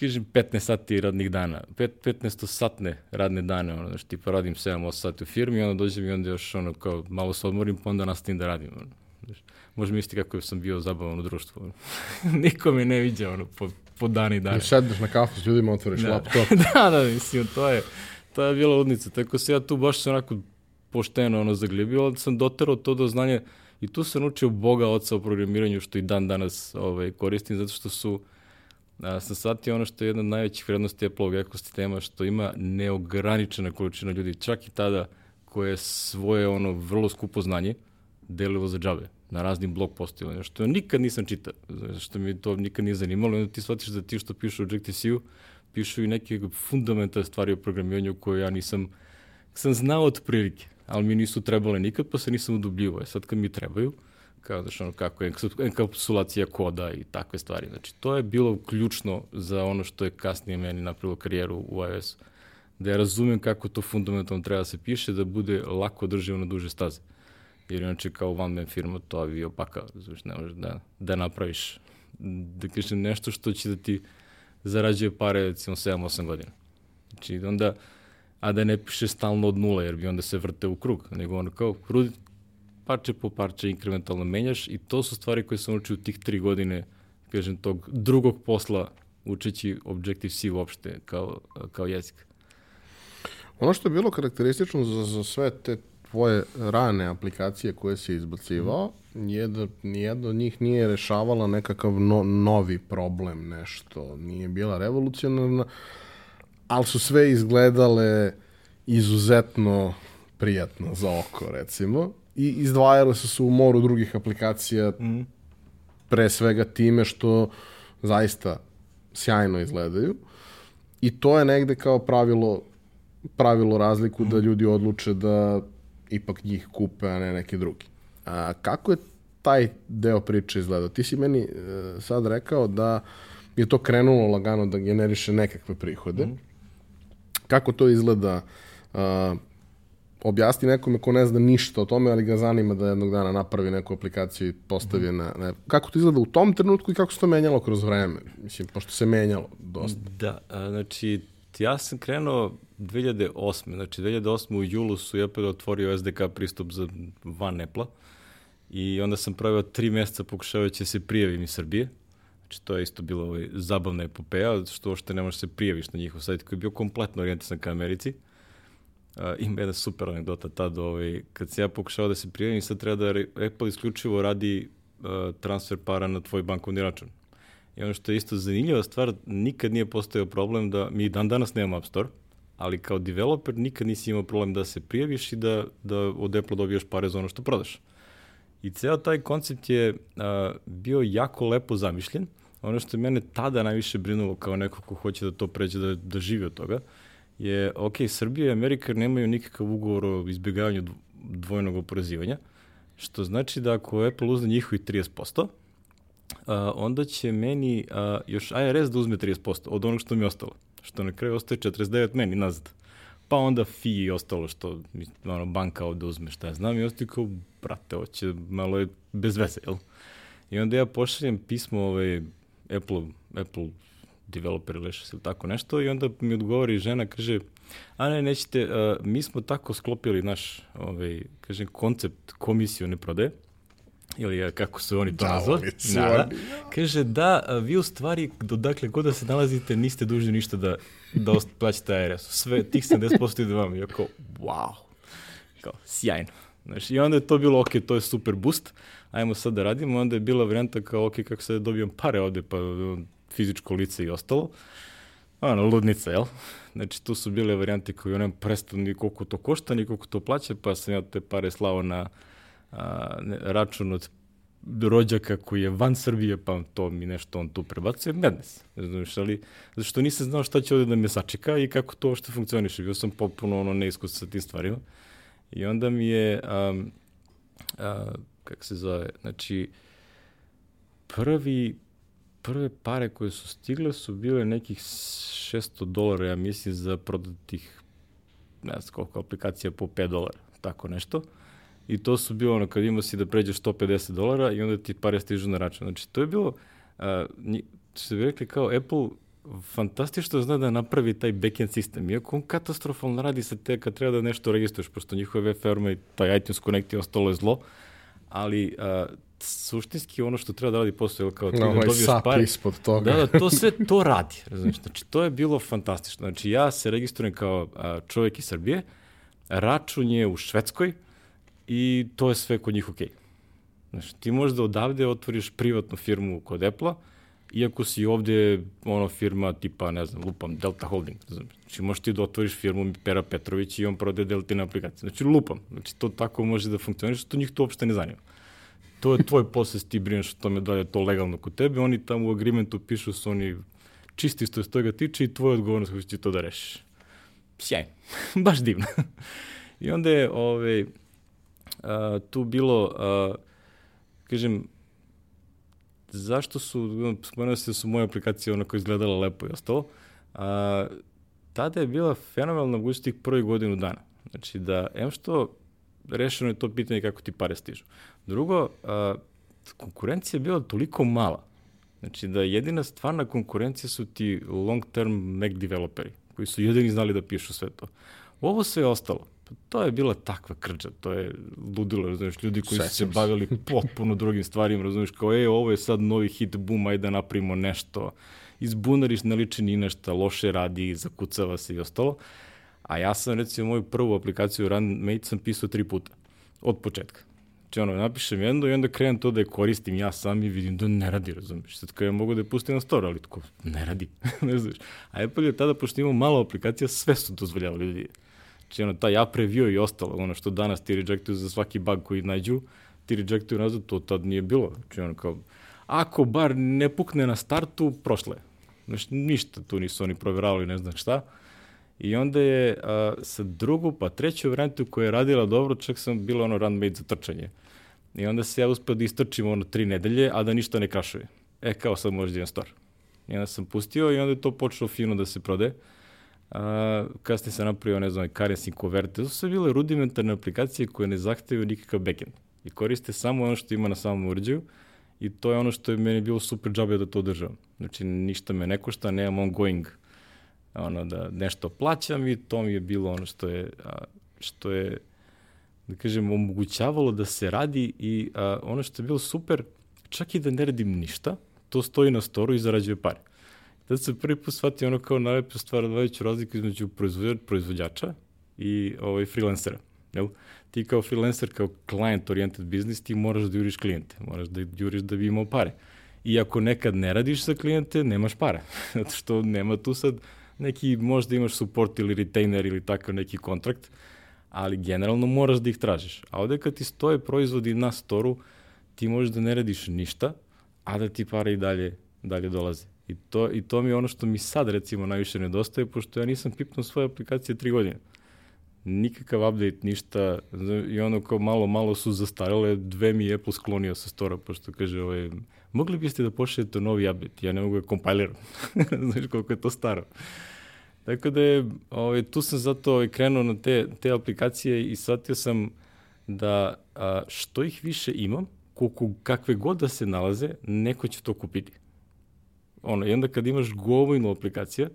kažem 15 sati radnih dana, 15 satne radne dane, ono, znači, tipa radim 7-8 sati u firmi, onda dođem i onda još ono, kao, malo se odmorim, pa onda nastavim da radim. Ono. Znači, može misliti kako sam bio zabavan u društvu. Ono. Niko me ne viđa, ono, po, po dani dane. I sedneš na kafu s ljudima, otvoriš da. laptop. da, da, mislim, to je, to je bila ludnica. Tako se ja tu baš se onako pošteno ono zaglibio, ali sam doterao to do znanja i tu sam učio Boga oca o programiranju što i dan danas ovaj, koristim, zato što su a, sam shvatio ono što je jedna od najvećih vrednosti Apple-ovog ekosistema, što ima neograničena količina ljudi, čak i tada koje svoje ono vrlo skupo znanje delilo za džabe na raznim blog postovima, što nikad nisam čitao, što mi to nikad nije zanimalo, onda ti shvatiš da ti što pišu u Objective-C-u, pišu i neke fundamentalne stvari o programiranju koje ja nisam, sam znao od prilike, ali mi nisu trebale nikad, pa se nisam udubljivo. E sad kad mi trebaju, kao znači ono kako je enkapsulacija koda i takve stvari. Znači to je bilo ključno za ono što je kasnije meni napravilo karijeru u iOS. Da ja razumem kako to fundamentalno treba da se piše, da bude lako drživo na duže staze. Jer inače kao one man firma to je opaka, znači ne možeš da, da napraviš da kažem nešto što će da ti zarađuje pare recimo 7-8 godina. Znači onda, a da ne piše stalno od nula jer bi onda se vrte u krug, nego ono kao rudi, parče po parče inkrementalno menjaš i to su stvari koje sam učio u tih tri godine, kažem, tog drugog posla učeći Objective-C uopšte kao, kao jezik. Ono što je bilo karakteristično za, za sve te tvoje rane aplikacije koje si izbacivao, mm. je da nijedna od njih nije rešavala nekakav no, novi problem, nešto. Nije bila revolucionarna, ali su sve izgledale izuzetno prijatno za oko, recimo. I izdvajale su se u moru drugih aplikacija, mm. pre svega time što zaista sjajno izgledaju. I to je negde kao pravilo pravilo razliku mm. da ljudi odluče da ipak njih kupe, a ne neki drugi. A, kako je taj deo priče izgledao? Ti si meni e, sad rekao da je to krenulo lagano da generiše nekakve prihode. Mm. Kako to izgleda? A, objasni nekome ko ne zna ništa o tome, ali ga zanima da jednog dana napravi neku aplikaciju i postavi na, na... Kako to izgleda u tom trenutku i kako se to menjalo kroz vreme? Mislim, pošto se menjalo dosta. Da, a, znači, ja sam krenuo 2008. Znači, 2008. u julu su Apple otvorio SDK pristup za van Apple-a i onda sam pravio tri meseca pokušavajući da se prijavim iz Srbije. Znači, to je isto bilo ovaj, zabavna epopeja, što uopšte ne možeš da se prijaviš na njihov sajt koji je bio kompletno orijentisan ka Americi. Uh, ima jedna super anegdota tada, ovaj, kad se ja pokušao da se prijavim, sad treba da Apple isključivo radi uh, transfer para na tvoj bankovni račun. I ono što je isto zanimljiva stvar, nikad nije postojao problem da mi dan danas nemamo App Store, ali kao developer nikad nisi imao problem da se prijaviš i da, da od Apple dobiješ pare za ono što prodaš. I ceo taj koncept je a, bio jako lepo zamišljen. Ono što je mene tada najviše brinulo kao neko ko hoće da to pređe da, da živi od toga, je, ok, Srbija i Amerika nemaju nikakav ugovor o izbjegavanju dvojnog oporezivanja, što znači da ako Apple uzme njihovi 30%, a, onda će meni a, još IRS da uzme 30% od onog što mi je ostalo. Što na kraju ostaje 49 meni nazad. Pa onda fi i ostalo što ono, banka ovde uzme šta ja znam i ostaje kao, brate, ovo će malo je bez veze, jel? I onda ja pošaljem pismo ovaj, Apple, Apple developer ili ili tako nešto i onda mi odgovori žena, kaže, a ne, nećete, uh, mi smo tako sklopili naš, ovaj, kaže, koncept komisiju ne prodaje, ili kako su oni to da, nazvali. Da, da. Kaže da, vi u stvari, dodakle god da se nalazite, niste dužni ništa da, da plaćate ARS. Sve, tih 70% ide vam. I ako, wow. Kao, sjajno. Znaš, I onda je to bilo, ok, to je super boost, ajmo sad da radimo. Onda je bila varijanta kao, ok, kako se dobijam pare ovde, pa fizičko lice i ostalo. Ono, ludnica, jel? Znači, tu su bile varijante koje onem prestanu ni koliko to košta, ni koliko to plaća, pa sam ja te pare slao na a, ne, račun od rođaka koji je van Srbije, pa to mi nešto on tu prebacuje, madness. Znaš, ali, zašto nisam znao šta će ovde da me sačeka i kako to što funkcioniše. Bio sam popuno ono neiskusan sa tim stvarima. I onda mi je, um, a, kako se zove, znači, prvi, prve pare koje su stigle su bile nekih 600 dolara, ja mislim, za prodatih, ne znam koliko aplikacija po 5 dolara, tako nešto. I to su bilo ono, kad imao si da pređeš 150 dolara i onda ti pare stižu na račun. Znači, to je bilo, a, što bi rekli kao Apple, fantastično zna da napravi taj backend sistem. Iako on katastrofalno radi sa te kad treba da nešto registruješ, pošto njihove web firme i taj iTunes Connect i ostalo je zlo, ali a, suštinski ono što treba da radi posao je kao ti no, da ovaj dobiješ pare. ispod toga. Da, da, to sve to radi. Razumiješ? Znači, to je bilo fantastično. Znači, ja se registrujem kao a, čovjek iz Srbije, račun je u Švedskoj, i to je sve kod njih okej. Okay. Znaš, ti možda odavde otvoriš privatnu firmu kod Apple-a, iako si ovde ono firma tipa, ne znam, lupam, Delta Holding. Znači, možeš ti da otvoriš firmu Pera Petrović i on prodaje Deltina aplikacije. Znači, lupam. Znači, to tako može da funkcioniš, to njih to uopšte ne zanima. To je tvoj posao, ti brineš o tome da je to legalno kod tebe, oni tamo u agreementu pišu su oni čisti što se toga tiče i tvoj odgovornost kako će to da rešiš. Sjajno. Baš divno. I onda je, ovaj, uh, tu bilo, uh, kažem, zašto su, spomenuo se da su moje aplikacije onako izgledala lepo i ostalo, a, tada je bila fenomenalna mogućnost tih prvih godinu dana. Znači da, em što rešeno je to pitanje kako ti pare stižu. Drugo, a, konkurencija je bila toliko mala, znači da jedina stvarna konkurencija su ti long term Mac developeri, koji su jedini znali da pišu sve to. Ovo sve je ostalo. Pa to je bila takva krđa, to je ludilo, razumiješ, ljudi koji Svećam su se bavili potpuno drugim stvarima, razumiješ, kao, e, ovo je sad novi hit, boom, ajde da napravimo nešto, izbunariš, ne liči ni nešto, loše radi, zakucava se i ostalo. A ja sam, recimo, moju prvu aplikaciju RunMate sam pisao tri puta, od početka. Znači, ono, napišem jedno i onda krenem to da je koristim ja sam i vidim da ne radi, razumiješ. Sad kada ja mogu da je pustim na store, ali tako, ne radi, ne znaš. A Apple je tada, pošto imamo malo aplikacija, sve su dozvoljavali ljudi. Znači, ono, taj app review i ostalo, ono što danas ti rejectuju za svaki bug koji nađu, ti rejectuju nazad, to tad nije bilo. Znači, ono, kao, ako bar ne pukne na startu, prošle. Znači, ništa tu nisu oni proveravali, ne znam šta. I onda je a, sa drugu, pa treću varijantu koja je radila dobro, čak sam bilo ono run made za trčanje. I onda se ja uspio da istrčim ono tri nedelje, a da ništa ne krašuje. E, kao sad može da imam store. I onda sam pustio i onda je to počelo fino da se prode. A, kasnije sam napravio, ne znam, currency konverte. To su bile rudimentarne aplikacije koje ne zahtevaju nikakav backend. I koriste samo ono što ima na samom uređaju i to je ono što je meni bilo super džabe da to održavam. Znači, ništa me ne košta, nemam ongoing ono, da nešto plaćam i to mi je bilo ono što je, a, što je da kažem, omogućavalo da se radi i a, ono što je bilo super, čak i da ne radim ništa, to stoji na storu i zarađuje pare. Tad se prvi put shvati ono kao najlepša stvar odvajajuću razliku između proizvođača i ovaj, freelancera. Jel? Ti kao freelancer, kao client oriented business, ti moraš da juriš klijente, moraš da juriš da bi imao pare. I ako nekad ne radiš sa klijente, nemaš para. Zato što nema tu sad neki, možda imaš support ili retainer ili takav neki kontrakt, ali generalno moraš da ih tražiš. A ovde kad ti stoje proizvodi na storu, ti možeš da ne radiš ništa, a da ti pare i dalje, dalje dolaze. I to, I to mi je ono što mi sad recimo najviše nedostaje, pošto ja nisam pipnuo svoje aplikacije tri godine. Nikakav update, ništa, i ono kao malo, malo su zastarale, dve mi je Apple sklonio sa stora, pošto kaže, ovaj, mogli biste da pošaljete novi update, ja ne mogu da kompajliram, znaš koliko je to staro. Tako da je, ovaj, tu sam zato ovaj, krenuo na te, te aplikacije i shvatio sam da a, što ih više imam, koliko, kakve god da se nalaze, neko će to kupiti. Ono, I onda kad imaš govojnu aplikacija,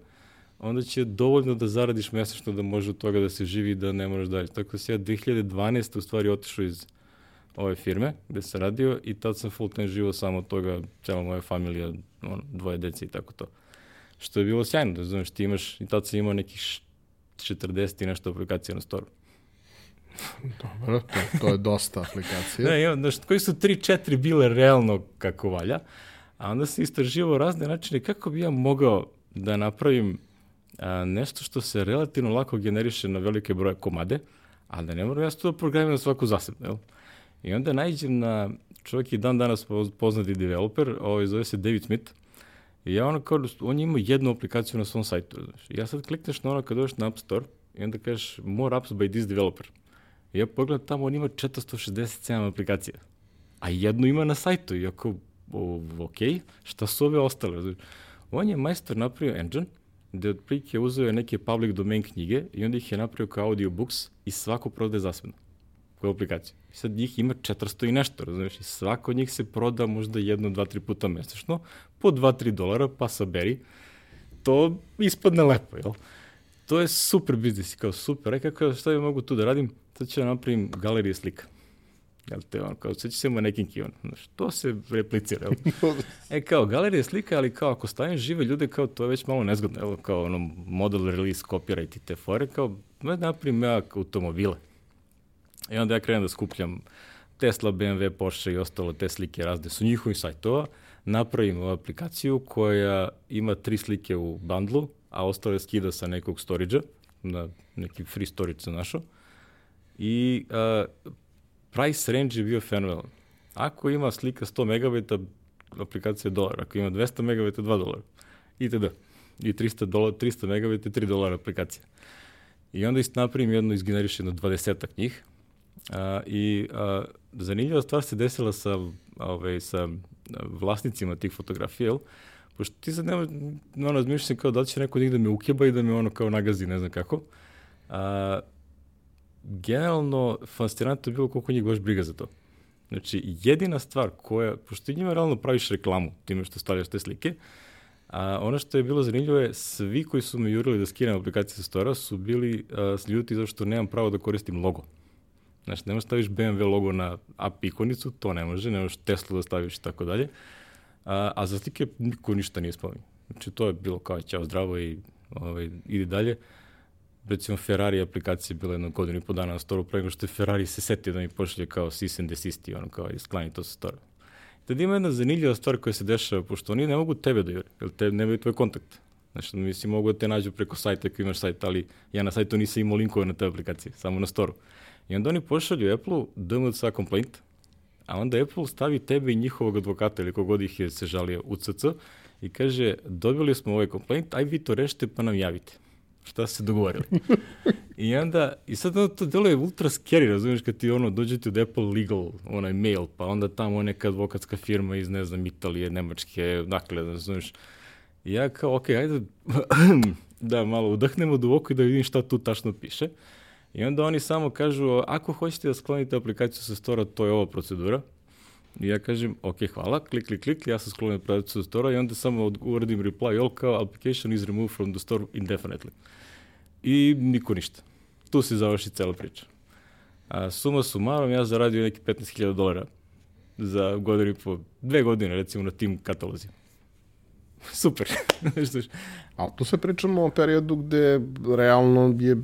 onda će dovoljno da zaradiš mesečno da može od toga da se živi da ne moraš dalje. Tako da se ja 2012. u stvari otišao iz ove firme gde sam radio i tad sam full time živo samo od toga, cela moja familija, ono, dvoje dece i tako to. Što je bilo sjajno, da znaš, ti imaš, i tad sam imao nekih 40 i nešto aplikacija na storu. Dobro, to, to je dosta aplikacija. ne, imam, znaš, koji su 3-4 bile realno kako valja, a onda sam istraživao razne načine kako bi ja mogao da napravim a, nešto što se relativno lako generiše na velike broje komade, a da ne moram ja to da programiram svaku zasebno, jel? I onda najđem na, čovjek je dan danas poznati developer, ovaj zove se David Smith, i ja ono kao, on ima jednu aplikaciju na svom sajtu, znaš. I ja sad klikneš na ono kad dođeš na App Store i onda kažeš more apps by this developer. I ja pogledam tamo, on ima 467 aplikacija. A jednu ima na sajtu. I ako, ok, šta su ove ostale? On je majstor napravio engine, gde otprilike uzeo neke public domain knjige i onda ih je napravio kao audiobooks i svako prodaje zasebno koju aplikaciju. I sad njih ima 400 i nešto, razumiješ? I svako od njih se proda možda jedno, dva, tri puta mesečno, po 2-3 dolara, pa saberi. To ispadne lepo, jel? To je super biznis, kao super. Rekao, kao, šta ja mogu tu da radim? Sad ću da napravim galerije slika. Jel te ono, kao, ću se ima nekim kivan. Znaš, to se replicira, jel? e, kao, galerije slika, ali kao, ako stavim žive ljude, kao, to je već malo nezgodno, jel? Kao, ono, model release, copyright i te fore, kao, da napravim ja automobile. I onda ja krenem da skupljam Tesla, BMW, Porsche i ostalo te slike razne su njihovih sajtova, napravim aplikaciju koja ima tri slike u bandlu, a ostale skida sa nekog storage-a, na neki free storage sam našao. I a, price range je bio fenomenalan. Ako ima slika 100 megabita, aplikacija je dolar. Ako ima 200 megabita, 2 dolara. Itd. I 300, dolar, 300 megabita, 3 dolara aplikacija. I onda napravim jedno, izgenerišeno 20 njih. A, I a, zanimljiva stvar se desila sa, ovaj, sa vlasnicima tih fotografija, jel? Pošto ti sad nema, ono, razmišljam kao da će neko njih da me ukeba i da me ono kao nagazi, ne znam kako. A, generalno, fascinantno je bilo koliko njih baš briga za to. Znači, jedina stvar koja, pošto ti njima realno praviš reklamu time što stavljaš te slike, a ono što je bilo zanimljivo je, svi koji su me jurili da skinem aplikaciju sa Stora su bili a, ljuti zato što nemam pravo da koristim logo. Znači, ne možeš staviš BMW logo na app ikonicu, to ne može, ne možeš Tesla da staviš i tako dalje. A, a za slike niko ništa nije spomenuo. Znači, to je bilo kao ćao zdravo i ovaj, ide dalje. Recimo, Ferrari aplikacija je bila jedno godinu i po dana na storu, pre nego što je Ferrari se setio da mi pošalje kao cease and desist i ono kao isklani to sa stora. Tada ima jedna zanimljiva stvar koja se dešava, pošto oni ne mogu tebe da jure, jer te nemaju tvoj kontakt. Znači, mislim, mogu da te nađu preko sajta ako imaš sajt, ali ja na sajtu nisam imao linkove na te aplikacije, samo na storu. I onda oni pošalju Apple-u DMCA complaint, a onda Apple stavi tebe i njihovog advokata ili kogod ih je se žalio u CC i kaže, dobili smo ovaj complaint, aj vi to rešite pa nam javite. Šta se dogovorili? I onda, i sad ono to deluje ultra scary, razumiješ, kad ti ono, dođete od Apple Legal, onaj mail, pa onda tamo neka advokatska firma iz, ne znam, Italije, Nemačke, dakle, razumiješ. I ja kao, ok, ajde da malo udahnemo duboko i da vidim šta tu tačno piše. I onda oni samo kažu, ako hoćete da sklonite aplikaciju sa stora, to je ova procedura. I ja kažem, ok, hvala, klik, klik, klik, ja sam sklonio aplikaciju sa stora i onda samo uradim reply all kao application is removed from the store indefinitely. I niko ništa. Tu se završi cela priča. A suma sumarom, ja zaradio neki 15.000 dolara za godinu i po, dve godine recimo na tim katalozima. Super. Ali tu se pričamo o periodu gde realno je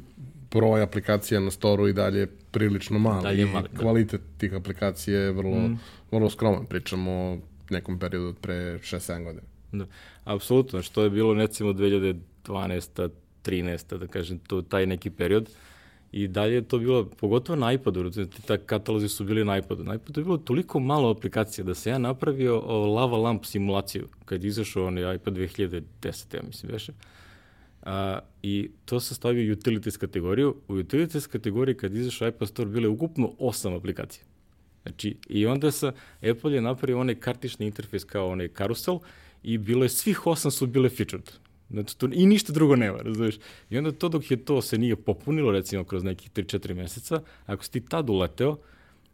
broj aplikacija na storu i dalje prilično mali. Dalje mali. Da. Kvalitet tih aplikacija je vrlo, mm. vrlo skroman. Pričamo nekom periodu od pre 6-7 godina. Da, apsolutno, što je bilo recimo 2012. 13. da kažem, to, taj neki period. I dalje je to bilo, pogotovo na iPadu, ta katalozi su bili na iPadu. Na iPadu je bilo toliko malo aplikacija da se ja napravio o lava lamp simulaciju kad je izašao onaj iPad 2010. ja mislim veše. A, I to se stavio utilities kategoriju. U utilities kategoriji kad izašao iPad Store bile ukupno osam aplikacija. Znači, i onda sa Apple je napravio onaj kartični interfejs kao onaj karusel i bilo je, svih osam su bile featured. Znači, to, I ništa drugo nema, razumiješ? I onda to dok je to se nije popunilo, recimo, kroz nekih 3-4 meseca, ako si ti tad uleteo,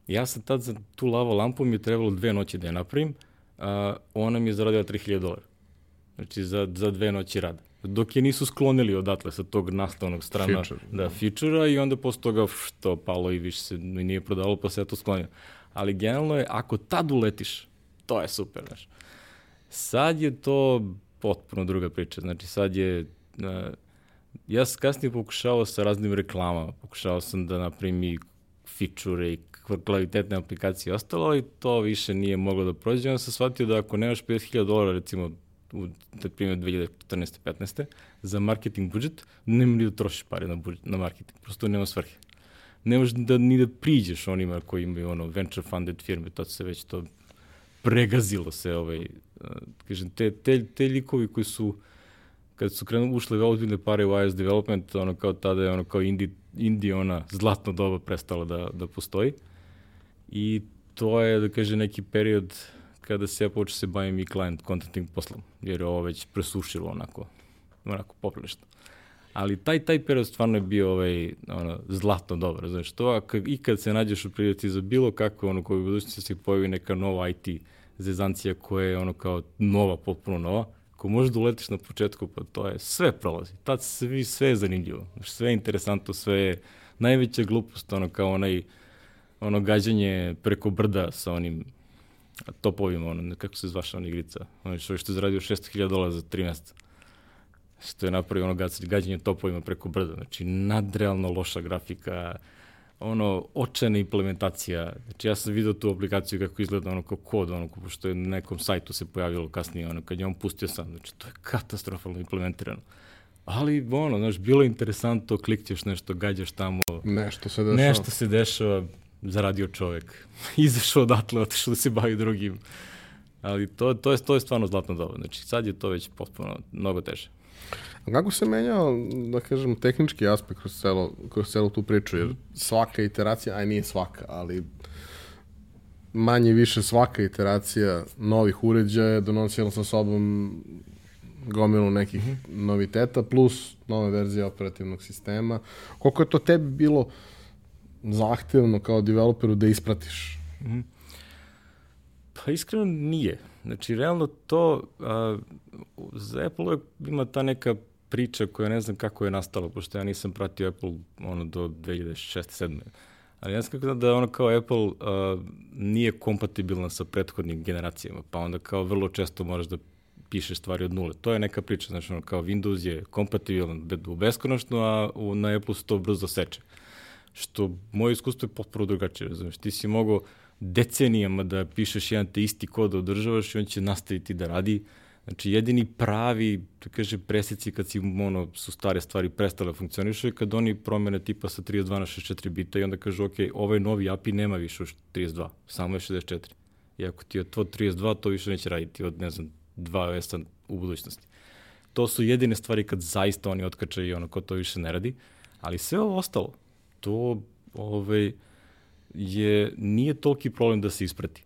ja sam tad za tu lava lampu mi je trebalo dve noći da je napravim, a, ona mi je zaradila 3000 dolara. Znači, za, za dve noći rada. Dok je nisu sklonili odatle sa tog nastavnog strana Feature, da, feature-a i onda posle toga što palo i više se nije prodavalo pa se ja to sklonio. Ali generalno je, ako tad uletiš, to je super, znaš. Sad je to potpuno druga priča. Znači sad je, uh, ja sam kasnije pokušao sa raznim reklamama, pokušao sam da napravim i feature i kvalitetne aplikacije i ostalo, ali to više nije moglo da prođe. Onda sam shvatio da ako nemaš 50.000 dolara, recimo, u, da primjer 2014. 15. za marketing budžet, nema ni da trošiš pare na, budžet, na marketing, prosto nema svrhe. Ne možeš da, ni da priđeš onima koji imaju ono venture funded firme, to se već to pregazilo se ovaj, kažem, te, te, te likovi koji su kad su krenuli ušli ozbiljne pare u iOS development, ono kao tada je ono kao indie, indie ona zlatno doba prestala da, da postoji. I to je, da kaže, neki period kada se ja počeo se bavim i client contenting poslom, jer je ovo već presušilo onako, onako poprilično. Ali taj, taj period stvarno je bio ovaj, ono, zlatno dobro, znaš, to, a i kad se nađeš u priliti za bilo kako, ono, koji u budućnosti se pojavi neka nova IT zezancija koja je ono kao nova, potpuno nova, ako da uletiš na početku, pa to je, sve prolazi. Tad sve, sve je zanimljivo. Sve je interesantno, sve je najveća glupost, ono kao onaj, ono gađanje preko brda sa onim topovima, ono, kako se zvaša ona igrica, ono što je što je zaradio 600.000 dolara za 3 meseca. Što je napravio ono gađanje topovima preko brda, znači nadrealno loša grafika, ono, očena implementacija. Znači, ja sam vidio tu aplikaciju kako izgleda ono kao kod, ono, pošto je na nekom sajtu se pojavilo kasnije, ono, kad je on pustio sam, znači, to je katastrofalno implementirano. Ali, ono, znaš, bilo je interesantno, klikćeš nešto, gađaš tamo. Nešto se dešava. Nešto se dešava, zaradio čovek. Izašao odatle, otišao da se bavi drugim. Ali to, to, je, to je stvarno zlatno dobro. Znači, sad je to već potpuno mnogo teže. A kako se menjao, da kažem, tehnički aspekt kroz, celo, kroz celu tu priču? Jer svaka iteracija, aj nije svaka, ali manje više svaka iteracija novih uređaja donosila sa sobom gomilu nekih -hmm. noviteta plus nove verzije operativnog sistema. Koliko je to tebi bilo zahtevno kao developeru da ispratiš? -hmm. Pa iskreno nije. Znači, realno to, a, za Apple ima ta neka priča koja ne znam kako je nastala, pošto ja nisam pratio Apple ono do 2006. 7. Ali ja sam kako da ono kao Apple uh, nije kompatibilna sa prethodnim generacijama, pa onda kao vrlo često moraš da pišeš stvari od nule. To je neka priča, znači ono kao Windows je kompatibilan u beskonačno, a u, na Apple se to brzo seče. Što moje iskustvo je potpuno drugačije, razumiješ. Ti si mogao decenijama da pišeš jedan te isti kod da održavaš i on će nastaviti da radi Znači, jedini pravi, da kaže, preseci kad si, ono, su stare stvari prestale da funkcionišu je kad oni promene tipa sa 32 na 64 bita i onda kažu, ok, ovaj novi API nema više už 32, samo je 64. I ako ti je to 32, to više neće raditi od, ne znam, 2 OS-a u budućnosti. To su jedine stvari kad zaista oni otkačaju i ono, ko to više ne radi. Ali sve ovo ostalo, to ovaj, je, nije toliki problem da se isprati.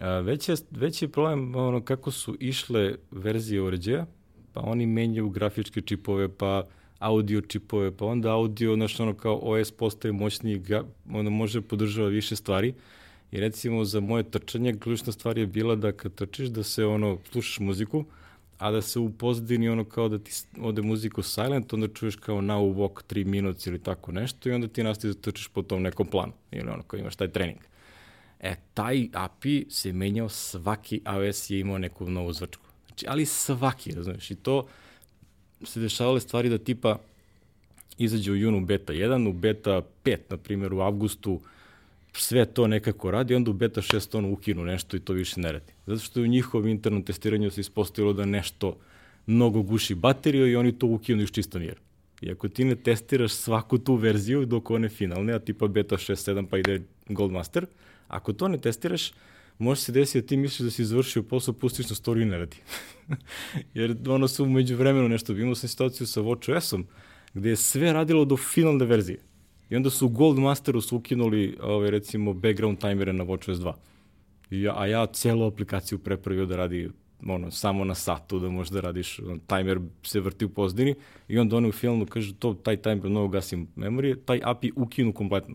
A, već, je, već je problem ono, kako su išle verzije uređaja, pa oni menjaju grafičke čipove, pa audio čipove, pa onda audio, znaš, ono kao OS postaje moćniji, onda može podržava više stvari. I recimo za moje trčanje, ključna stvar je bila da kad trčiš da se ono, slušaš muziku, a da se u pozadini ono kao da ti ode muziku silent, onda čuješ kao now walk 3 minuta ili tako nešto i onda ti nastavi da trčiš po tom nekom planu ili ono kao imaš taj trening. E, taj API se menjao svaki iOS je imao neku novu zvrčku. Znači, ali svaki, razumiješ, i to se dešavale stvari da tipa izađe u junu beta 1, u beta 5, na primjer, u avgustu sve to nekako radi, onda u beta 6 ono ukinu nešto i to više ne radi. Zato što je u njihovom internom testiranju se ispostavilo da nešto mnogo guši bateriju i oni to ukinu iz čisto mira. I ako ti ne testiraš svaku tu verziju dok one finalne, a tipa beta 6, 7 pa ide Goldmaster, ako to ne testiraš, može se desiti da ti misliš da si završio posao, pustiš na story i ne radi. Jer ono su umeđu vremenu nešto, imao sam situaciju sa WatchOS-om, gde je sve radilo do finalne verzije. I onda su u Goldmasteru su ukinuli, ove, recimo, background timere na WatchOS 2. I ja, a ja celu aplikaciju prepravio da radi ono, samo na satu, da možeš da radiš, on, timer se vrti u pozdini i onda oni u filmu kažu to, taj timer mnogo gasi memorije, taj API ukinu kompletno.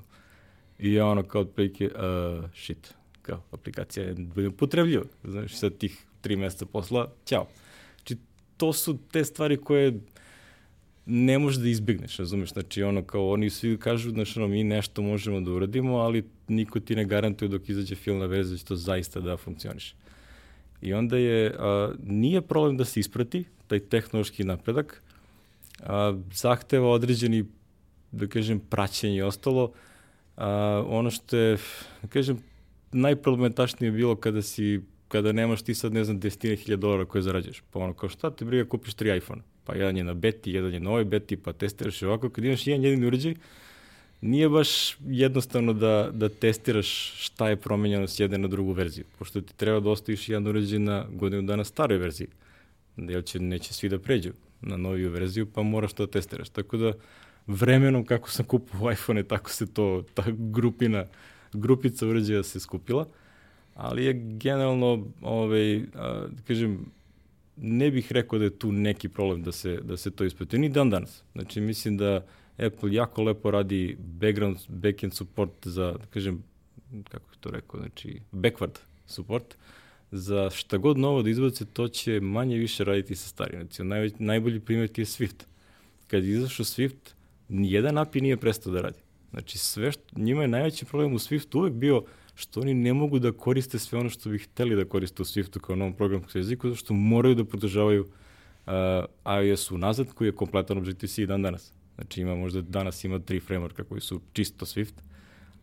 I ja ono kao otprilike, uh, shit, kao aplikacija je potrebljiva, znaš, sad tih tri meseca posla, ćao. Znači, to su te stvari koje ne možeš da izbigneš, razumeš? Znači, ono, kao oni svi kažu, znaš, ono, mi nešto možemo da uradimo, ali niko ti ne garantuje dok izađe film na vezu da će to zaista da funkcioniše. I onda je, a, nije problem da se isprati taj tehnološki napredak, a, zahteva određeni, da kažem, praćenje i ostalo. A, ono što je, da kažem, najproblematačnije bilo kada si kada nemaš ti sad, ne znam, desetine hiljada dolara koje zarađuješ. Pa ono, kao šta te briga, kupiš tri iPhone. Pa jedan je na beti, jedan je na ovoj beti, pa testiraš ovako. Kad imaš jedan jedini uređaj, nije baš jednostavno da, da testiraš šta je promenjeno s jedne na drugu verziju, pošto ti treba da ostaviš jedan uređaj na godinu dana staroj verziji, jer će, neće svi da pređu na noviju verziju, pa moraš to da testiraš. Tako da vremenom kako sam kupio iPhone, tako se to, ta grupina, grupica uređaja se skupila, ali je generalno, ovaj, a, da kažem, ne bih rekao da je tu neki problem da se, da se to isprati, ni dan danas. Znači, mislim da Apple jako lepo radi background, backend support za, da kažem, kako to rekao, znači, backward support, za šta god novo da izbace, to će manje više raditi sa starim. Znači, naj, najbolji primjer ti je Swift. Kad je izašao Swift, nijedan API nije prestao da radi. Znači, sve što, njima je najveći problem u Swiftu uvek bio što oni ne mogu da koriste sve ono što bi hteli da koriste u Swiftu kao novom programskom jeziku, zato što moraju da podržavaju uh, iOS unazad koji je kompletan Objective-C dan danas. Znači ima možda danas ima tri frameworka koji su čisto Swift,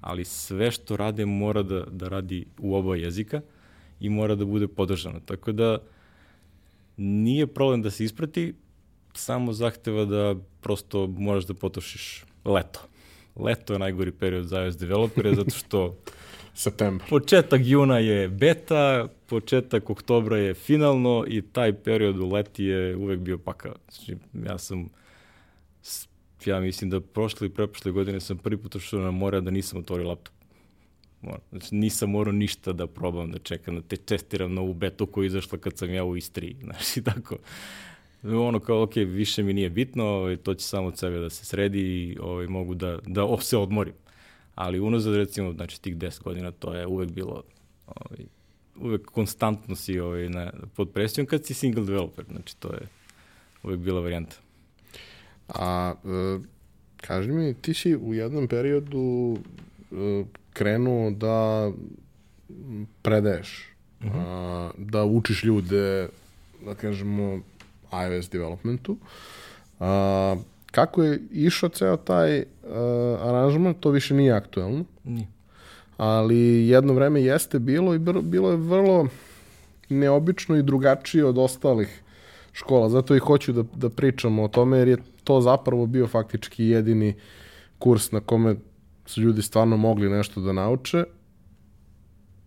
ali sve što rade mora da, da radi u oba jezika i mora da bude podržano. Tako da nije problem da se isprati, samo zahteva da prosto moraš da potrošiš leto. Leto je najgori period za iOS developere zato što Septembar. Početak juna je beta, početak oktobra je finalno i taj period u leti je uvek bio pakao. Znači, ja sam ja mislim da prošle i preprošle godine sam prvi put ošao na more da nisam otvorio laptop. Znači, nisam morao ništa da probam, da čekam, da te testiram novu betu koja je izašla kad sam ja u Istri, znači, tako. Ono kao, ok, više mi nije bitno, ovaj, to će samo od sebe da se sredi i ovaj, mogu da, da se odmorim. Ali unazad, recimo, znači, tih 10 godina, to je uvek bilo, ovaj, uvek konstantno si ovaj, na, pod presijom kad si single developer, znači, to je uvek bila varijanta. A e, kaži mi, ti si u jednom periodu e, krenuo da predaješ, uh -huh. a, da učiš ljude, da kažemo, iOS developmentu. A, kako je išao ceo taj uh, aranžman, to više nije aktuelno. Nije. Ali jedno vreme jeste bilo i bilo je vrlo neobično i drugačije od ostalih škola. Zato i hoću da, da pričamo o tome, jer je to zapravo bio faktički jedini kurs na kome su ljudi stvarno mogli nešto da nauče,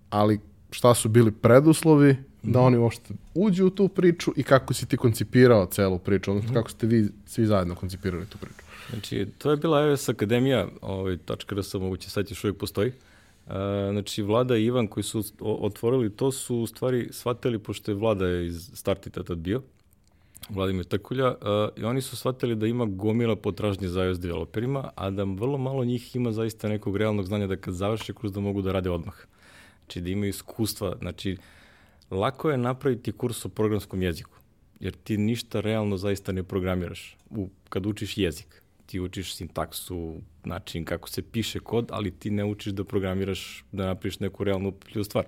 ali šta su bili preduslovi da oni uopšte uđu u tu priču i kako si ti koncipirao celu priču, odnosno kako ste vi svi zajedno koncipirali tu priču. Znači, to je bila iOS Akademija, ovaj, .rs moguće sad još uvijek postoji. Uh, znači, Vlada i Ivan koji su otvorili to su u stvari shvatili, pošto je Vlada iz Startita tad bio, Vladimir Trkulja, uh, i oni su shvatili da ima gomila potražnje za iOS developerima, a da vrlo malo njih ima zaista nekog realnog znanja da kad završe kurs da mogu da rade odmah. Znači da imaju iskustva, znači lako je napraviti kurs o programskom jeziku, jer ti ništa realno zaista ne programiraš u, kad učiš jezik. Ti učiš sintaksu, način kako se piše kod, ali ti ne učiš da programiraš, da napraviš neku realnu upitljivu stvar.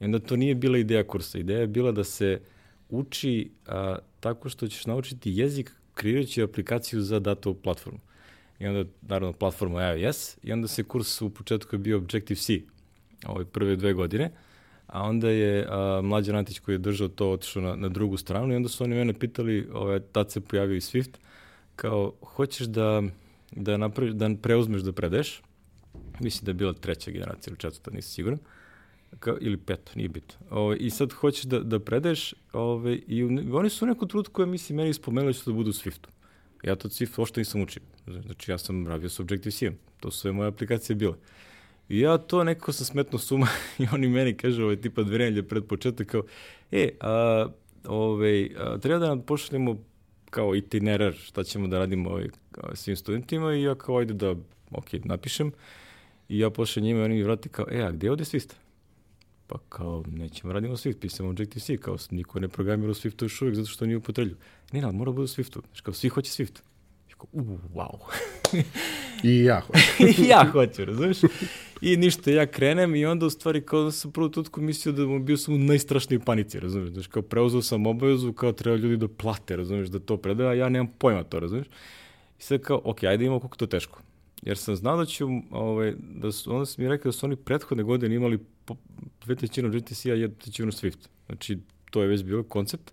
I onda to nije bila ideja kursa. Ideja je bila da se uči a, tako što ćeš naučiti jezik kreirajući aplikaciju za datu platformu. i onda naravno platforma iOS i onda se kurs u početku je bio Objective-C, ove prve dve godine, a onda je a, Mlađan Antić koji je držao to otišao na, na drugu stranu i onda su oni mene pitali, ove, tad se pojavio i Swift, kao, hoćeš da, da, napravi, da preuzmeš da predeš, mislim da je bila treća generacija ili četvrta, nisam siguran, kao, ili peto, nije bitno. Ove, I sad hoćeš da, da predaješ ove, i oni su u neku trutku koja misli meni spomenuli da će da budu u Swiftu. Ja to Swift uopšte nisam učio. Znači ja sam radio s Objective-C. To su sve moje aplikacije bile. I ja to nekako sam smetno suma i oni meni kaže ovaj, tipa dve nedelje pred početak kao, e, a, ovaj, a, treba da nam pošaljemo kao itinerar šta ćemo da radimo ovaj, svim studentima i ja kao ajde da, ok, napišem i ja pošaljem njima i oni mi vrati kao, e, a gde je ovde Swift? Pa kao, nećemo radimo Swift, pisamo Objective-C, kao niko ne programira u Swiftu još uvijek zato što nije upotreblju. Ne, ne, ali mora da bude u Swiftu. Znači, kao, svi hoće Swift. I u, wow. I ja hoću. I ja hoću, razumiješ? I ništa, ja krenem i onda u stvari kao da sam prvo tutku mislio da mu bio sam u najstrašnijoj panici, razumiješ? Znači, kao preuzeo sam obavezu, kao treba ljudi da plate, razumiješ, da to predaje, a ja nemam pojma to, razumiješ? I sad kao, ok, ajde imamo koliko to teško. Jer sam znao da ću, ovaj, da su, onda sam mi rekao da su oni prethodne godine imali dve trećine GTC-a, jednu trećinu Swift. Znači, to je već bio koncept.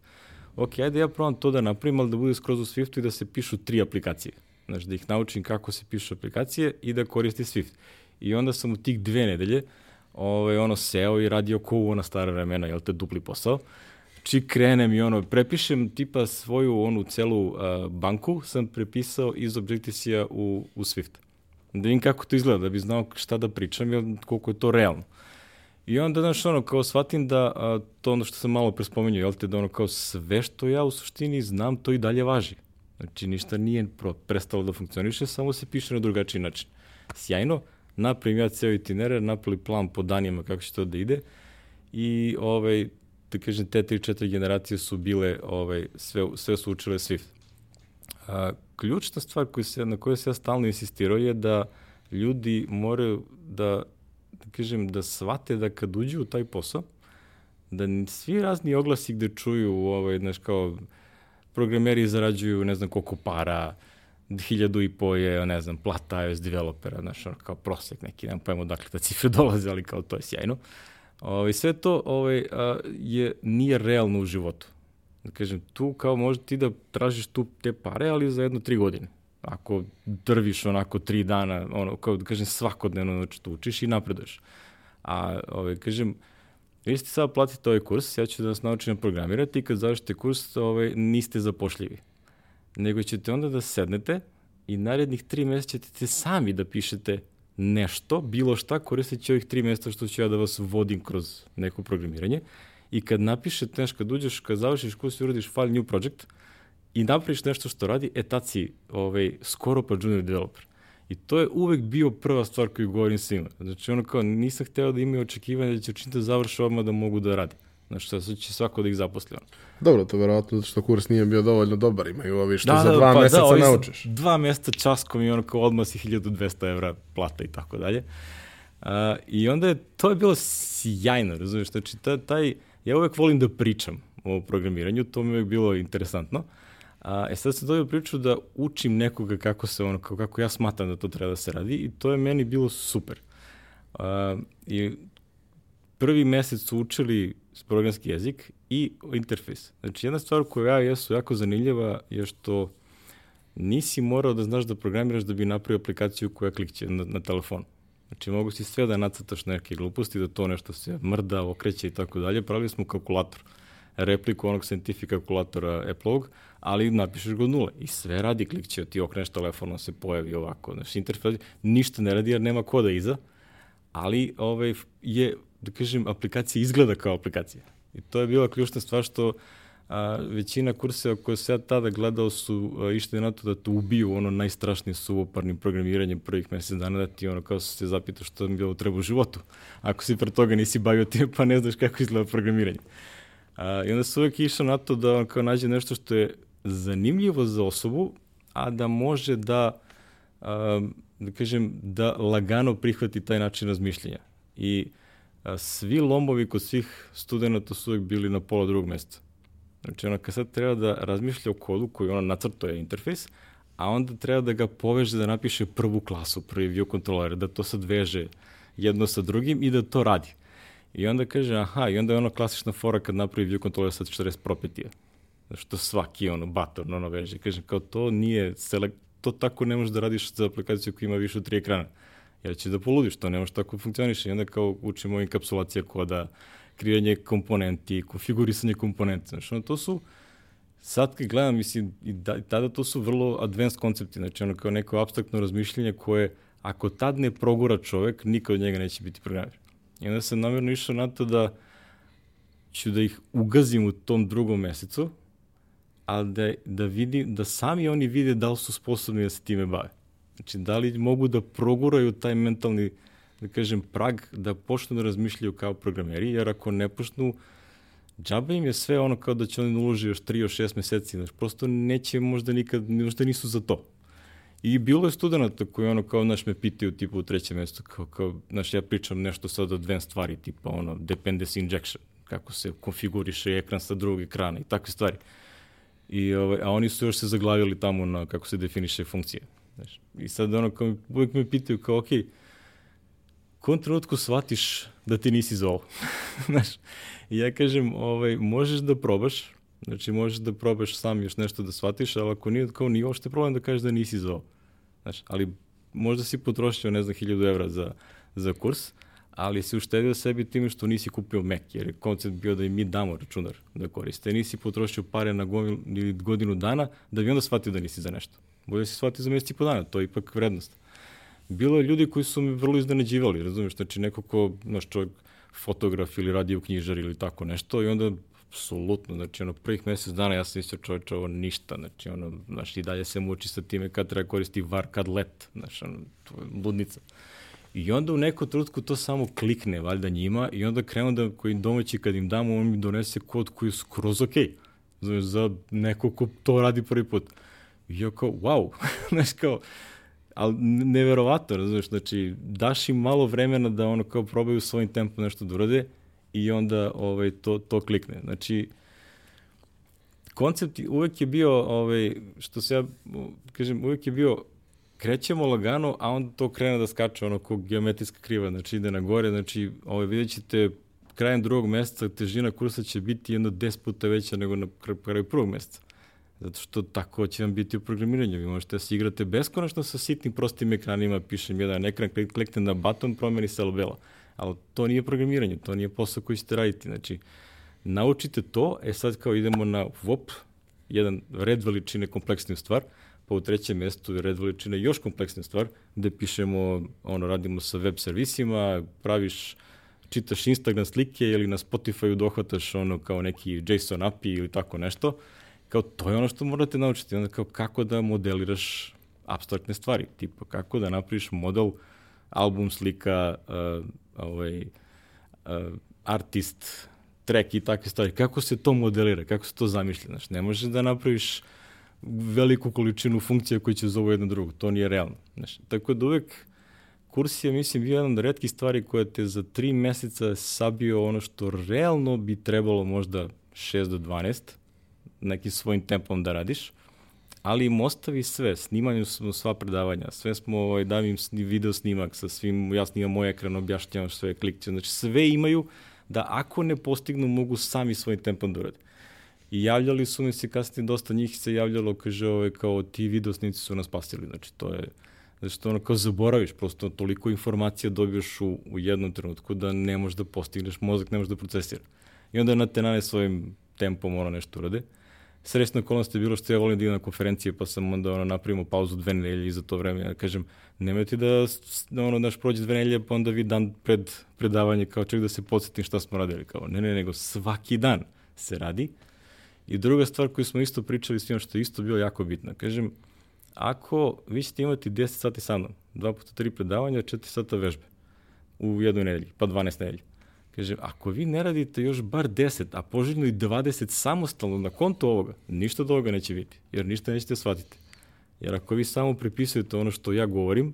Ok, ajde ja probam to da napravim, ali da bude skroz u Swiftu i da se pišu tri aplikacije. Znači, da ih naučim kako se pišu aplikacije i da koristi Swift. I onda sam u tih dve nedelje ovaj, ono seo i radio ko u ona stara vremena, jel te, dupli posao. Či krenem i ono, prepišem tipa svoju onu celu uh, banku, sam prepisao iz Objective-C-a u, u Swift. Da vidim kako to izgleda, da bi znao šta da pričam i koliko je to realno. I onda, znaš, ono, kao shvatim da a, to ono što sam malo prespomenuo, jel te, da ono kao sve što ja u suštini znam, to i dalje važi. Znači, ništa nije pro, prestalo da funkcioniše, samo se piše na drugačiji način. Sjajno, napravim ja ceo itinerar, napravili plan po danima kako će to da ide i, ovaj, da kažem, te 3-4 generacije su bile, ovaj, sve, sve su učile Swift. A, ključna stvar koju se, na kojoj se ja stalno insistirao je da ljudi moraju da da kažem, da shvate da kad uđu u taj posao, da svi razni oglasi gde čuju, ovaj, znaš, kao, programeri zarađuju ne znam koliko para, hiljadu i po je, ne znam, plata iOS developera, znaš, kao prosek neki, nemam pojma odakle ta cifra dolaze, ali kao to je sjajno. Ovaj, sve to ovaj, a, je, nije realno u životu. Da kažem, tu kao možda ti da tražiš tu te pare, ali za jedno tri godine ako drviš onako tri dana, ono, kao da kažem, svakodnevno znači, tu učiš i napreduješ. A, ovaj, kažem, vi ste sad platite ovaj kurs, ja ću da vas naučim da programirate i kad završite kurs, ovaj, niste zapošljivi. Nego ćete onda da sednete i narednih tri meseca ćete sami da pišete nešto, bilo šta, koristeći ovih tri mesta što ću ja da vas vodim kroz neko programiranje. I kad napišete, znaš, kad uđeš, kad završiš kurs i uradiš file new project, i napraviš nešto što radi, e tad si ovaj, skoro pa junior developer. I to je uvek bio prva stvar koju govorim svima. Znači ono kao nisam hteo da imaju očekivanje da će učiniti da završe odmah da mogu da radi. Znači sad će svako da ih zaposli. Ono. Dobro, to verovatno zato što kurs nije bio dovoljno dobar. Imaju ovi što da, za da, dva pa, meseca da, naučiš. Dva meseca časkom i ono kao odmah si 1200 evra plata i tako dalje. Uh, I onda je, to je bilo sjajno, razumiješ? Znači, taj, taj, ja uvek volim da pričam o programiranju, to mi je uvek bilo interesantno. Uh, A, e sad sam dobio priču da učim nekoga kako se ono, kako ja smatram da to treba da se radi i to je meni bilo super. A, I prvi mesec su učili programski jezik i interfejs. Znači jedna stvar koja ja jesu jako zanimljiva je što nisi morao da znaš da programiraš da bi napravio aplikaciju koja klikće na, na telefon. Znači mogu si sve da nacrtaš neke gluposti, da to nešto se mrda, okreće i tako dalje. Pravili smo kalkulator. Repliku onog scientific kalkulatora Apple-ovog, ali napišeš go nule i sve radi, klik će, ti okreneš telefon, on se pojavi ovako, znači interfejs, ništa ne radi jer nema koda iza, ali ovaj, je, da kažem, aplikacija izgleda kao aplikacija. I to je bila ključna stvar što a, većina kurseva koje se ja tada gledao su a, išli na to da te ubiju ono najstrašnije suvoparnim programiranjem prvih mesec dana da ti ono kao se zapitaš što mi bilo treba u životu. Ako si pre toga nisi bavio tim pa ne znaš kako izgleda programiranje. A, I onda se uvek išao na to da on kao nađe nešto što je zanimljivo za osobu, a da može da, da kažem, da lagano prihvati taj način razmišljanja. I svi lomovi kod svih studenta su uvek bili na pola drugog mesta. Znači, ono, kad sad treba da razmišlja o kodu koji ona nacrto je interfejs, a onda treba da ga poveže da napiše prvu klasu, prvi view controller, da to sad veže jedno sa drugim i da to radi. I onda kaže, aha, i onda je ono klasična fora kad napravi view controller sa 40 propetija. Što svaki ono bator, ono veže. Kažem, kao to nije select, to tako ne možeš da radiš za aplikaciju koja ima više od tri ekrana. Jer će da poludiš, to ne može tako funkcioniše. I onda kao učimo inkapsulacija koda, kreiranje komponenti, konfigurisanje komponenta. Znači, ono, to su, sad kad gledam, mislim, i, da, i tada to su vrlo advanced koncepti, znači ono kao neko abstraktno razmišljenje koje, ako tad ne progura čovek, nikad od njega neće biti programer. I onda sam namjerno išao na to da ću da ih ugazim u tom drugom mesecu, ali da, da, vidi, da sami oni vide da li su sposobni da se time bave. Znači, da li mogu da proguraju taj mentalni, da kažem, prag, da počnu da razmišljaju kao programeri, jer ako ne počnu, džaba im je sve ono kao da će oni uloži još 3 još 6 meseci, znači, prosto neće možda nikad, možda nisu za to. I bilo je studenta koji ono kao, znaš, me pitaju tipa u trećem mestu, kao, kao, znaš, ja pričam nešto sad o dve stvari, tipa ono, dependency injection, kako se konfiguriše ekran sa drugog ekrana i takve stvari. I, ovaj, a oni su još se zaglavili tamo na kako se definiše funkcije. Znaš. I sad ono, kao, uvek me pitaju kao, okay, kom trenutku shvatiš da ti nisi za ovo? znaš, ja kažem, ovaj, možeš da probaš, znači možeš da probaš sam još nešto da shvatiš, ali ako nije, kao nije uopšte problem da kažeš da nisi za ovo. Znaš, ali možda si potrošio, ne znam, 1000 evra za, za kurs, ali si uštedio sebi time što nisi kupio Mac, jer je koncept bio da i mi damo računar da koriste. Nisi potrošio pare na godinu, dana da bi onda shvatio da nisi za nešto. Bolje si shvatio za mjesec i po dana, to je ipak vrednost. Bilo je ljudi koji su mi vrlo iznenađivali, razumiješ, znači neko ko, naš čovjek, fotograf ili radio knjižar ili tako nešto i onda apsolutno, znači ono prvih mesec dana ja sam mislio čovječe ovo ništa, znači ono, znaš i dalje se muči sa time kad treba koristi var kad let, znači ono, to je ludnica. I onda u neku trutku to samo klikne valjda njima i onda krenu da koji domaći kad im damo on mi donese kod koji je skroz ok. Znači, za neko ko to radi prvi put. I ja kao, wow, znaš kao, ali neverovatno, razumiješ, znači daš im malo vremena da ono kao probaju svojim tempom nešto da urade i onda ovaj, to, to klikne. Znači, koncept uvek je bio, ovaj, što se ja, kažem, uvek je bio krećemo lagano, a onda to krene da skače ono kao geometrijska kriva, znači ide na gore, znači ovaj, vidjet ćete krajem drugog meseca težina kursa će biti jedno 10 puta veća nego na kraju prvog meseca. Zato što tako će vam biti u programiranju. Vi možete da se igrate beskonačno sa sitnim prostim ekranima, pišem jedan ekran, kliknete na button, promeni se albela. Ali to nije programiranje, to nije posao koji ćete raditi. Znači, naučite to, e sad kao idemo na VOP, jedan red veličine kompleksniju stvar, pa u trećem mestu red veličine još kompleksnija stvar, gde pišemo, ono, radimo sa web servisima, praviš, čitaš Instagram slike ili na Spotify-u dohvataš ono kao neki JSON API ili tako nešto, kao to je ono što morate naučiti, onda kao kako da modeliraš abstraktne stvari, tipa kako da napraviš model album slika, uh, ovaj, uh, artist, track i takve stvari, kako se to modelira, kako se to zamišlja, znaš, ne možeš da napraviš veliku količinu funkcija koji će zovu jedno drugo, to nije realno, znaš, tako da uvek kurs je, mislim, bio jedan od redkih stvari koja te za tri meseca sabio ono što realno bi trebalo možda 6 do 12, nekim svojim tempom da radiš, ali im ostavi sve, snimanju smo sva predavanja, sve smo, ovaj, dam im video snimak sa svim, ja snimam moj ekran, objašnjavam sve klikće, znači sve imaju da ako ne postignu mogu sami svojim tempom da urade. I javljali su mi se kasnije, dosta njih se javljalo, kaže, ove, kao ti videosnici su nas spasili, znači to je, znači to ono kao zaboraviš, prosto toliko informacija dobiješ u, u jednom trenutku da ne možeš da postigneš, mozak ne može da procesira. I onda na te nane svojim tempom ono nešto urade. Srećna okolnost je bilo što ja volim da idem na konferencije, pa sam onda ono, napravimo pauzu dve nedelje i za to vreme. Ja kažem, nemojte da, da ono, daš prođe dve nedelje, pa onda vi dan pred predavanje kao ček da se podsjetim šta smo radili. Kao, ne, ne, nego svaki dan se radi. I druga stvar koju smo isto pričali s tim, što je isto bilo jako bitno. Kažem, ako vi ćete imati 10 sati sa mnom, 2 puta 3 predavanja, 4 sata vežbe u jednoj nedelji, pa 12 nedelji Kaže, ako vi ne radite još bar 10, a poželjno i 20 samostalno na kontu ovoga, ništa od ovoga neće biti, jer ništa nećete shvatiti. Jer ako vi samo prepisujete ono što ja govorim,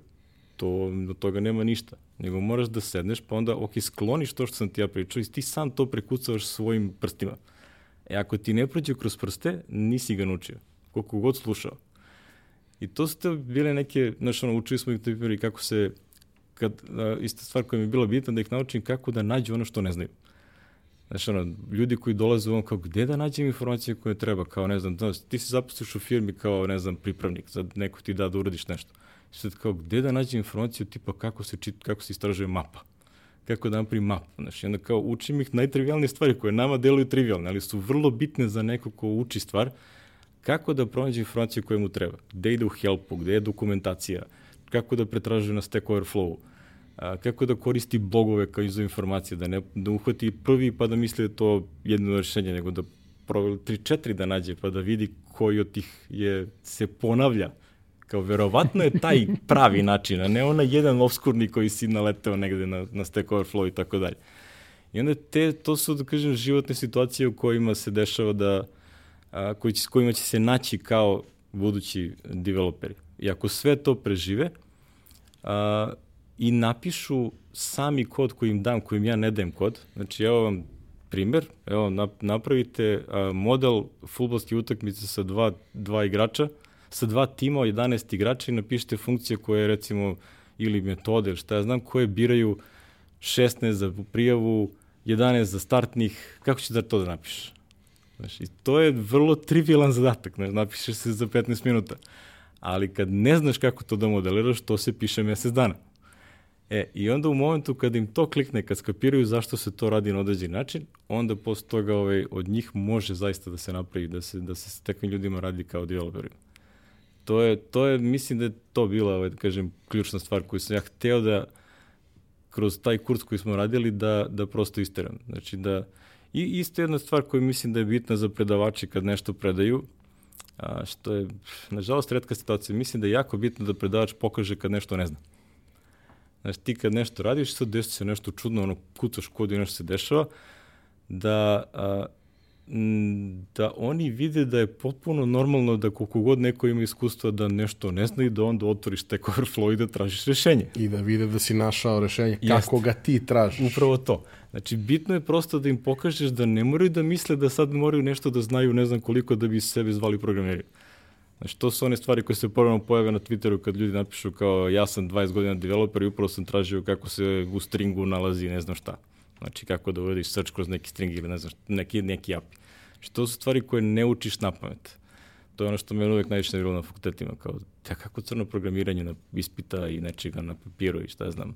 to od toga nema ništa. Nego moraš da sedneš, pa onda, ok, skloniš to što sam ti ja pričao i ti sam to prekucavaš svojim prstima. E, ako ti ne prođe kroz prste, nisi ga naučio, koliko god slušao. I to su te bile neke, znaš, ono, učili smo ih i kako se, kad, a, ista stvar koja mi je bila bitna, da ih naučim kako da nađu ono što ne znaju. Znaš, ono, ljudi koji dolaze u on kao, gde da nađem informacije koje treba, kao, ne znam, da, ti se zaposliš u firmi kao, ne znam, pripravnik, sad neko ti da da uradiš nešto. Sad kao, gde da nađem informaciju tipa kako se, čit, kako se istražuje mapa? Kako da napravim mapu? Znaš, onda kao, učim ih najtrivialnije stvari koje nama deluju trivialne, ali su vrlo bitne za neko ko uči stvar, kako da pronađe informaciju koje mu treba, gde ide u helpu, gde je dokumentacija, kako da pretražuje na Stack Overflow, a, kako da koristi blogove kao izvoj informacije, da ne da uhvati prvi pa da misli da to jedno rešenje, nego da proveli 3-4 da nađe pa da vidi koji od tih je, se ponavlja. Kao verovatno je taj pravi način, a ne onaj jedan obskurni koji si naleteo negde na, na Stack Overflow i tako dalje. I onda te, to su, da kažem, životne situacije u kojima se dešava da, a, koji će, kojima će se naći kao budući developeri. I ako sve to prežive, a, i napišu sami kod koji im dam, kojim ja ne dajem kod. Znači, evo vam primer, evo napravite a, model futbolske utakmice sa dva, dva igrača, sa dva tima 11 igrača i napišite funkcije koje recimo ili metode, šta ja znam, koje biraju 16 za prijavu, 11 za startnih, kako će da to da napišeš? Znaš, i to je vrlo trivialan zadatak, znaš, napišeš se za 15 minuta. Ali kad ne znaš kako to da modeliraš, to se piše mesec dana. E, i onda u momentu kada im to klikne, kad skapiraju zašto se to radi na određen način, onda posle toga ovaj, od njih može zaista da se napravi, da se, da se s takvim ljudima radi kao developerima. To je, to je, mislim da je to bila, ovaj, da kažem, ključna stvar koju sam ja hteo da, kroz taj kurs koji smo radili, da, da prosto isteram. Znači da, i isto jedna stvar koju mislim da je bitna za predavače kad nešto predaju, a, što je, nažalost, redka situacija. Mislim da je jako bitno da predavač pokaže kad nešto ne zna. Znači, ti kad nešto radiš, sad desi se nešto čudno, ono, kucaš kod i nešto se dešava, da, a, da oni vide da je potpuno normalno da koliko god neko ima iskustva da nešto ne zna i da onda otvoriš Stack Overflow i da tražiš rešenje. I da vide da si našao rešenje, kako Jeste. ga ti tražiš. Upravo to. Znači, bitno je prosto da im pokažeš da ne moraju da misle da sad moraju nešto da znaju ne znam koliko da bi sebe zvali programeri. Znači, to su one stvari koje se ponovno pojave na Twitteru kad ljudi napišu kao ja sam 20 godina developer i upravo sam tražio kako se u stringu nalazi ne znam šta. Znači, kako da uvediš search kroz neki string ili ne znam neki, neki API. Znači, to su stvari koje ne učiš na pamet. To je ono što me uvek najviše nerviralo na fakultetima, kao, ja kako crno programiranje na ispita i nečega na papiru i šta znam.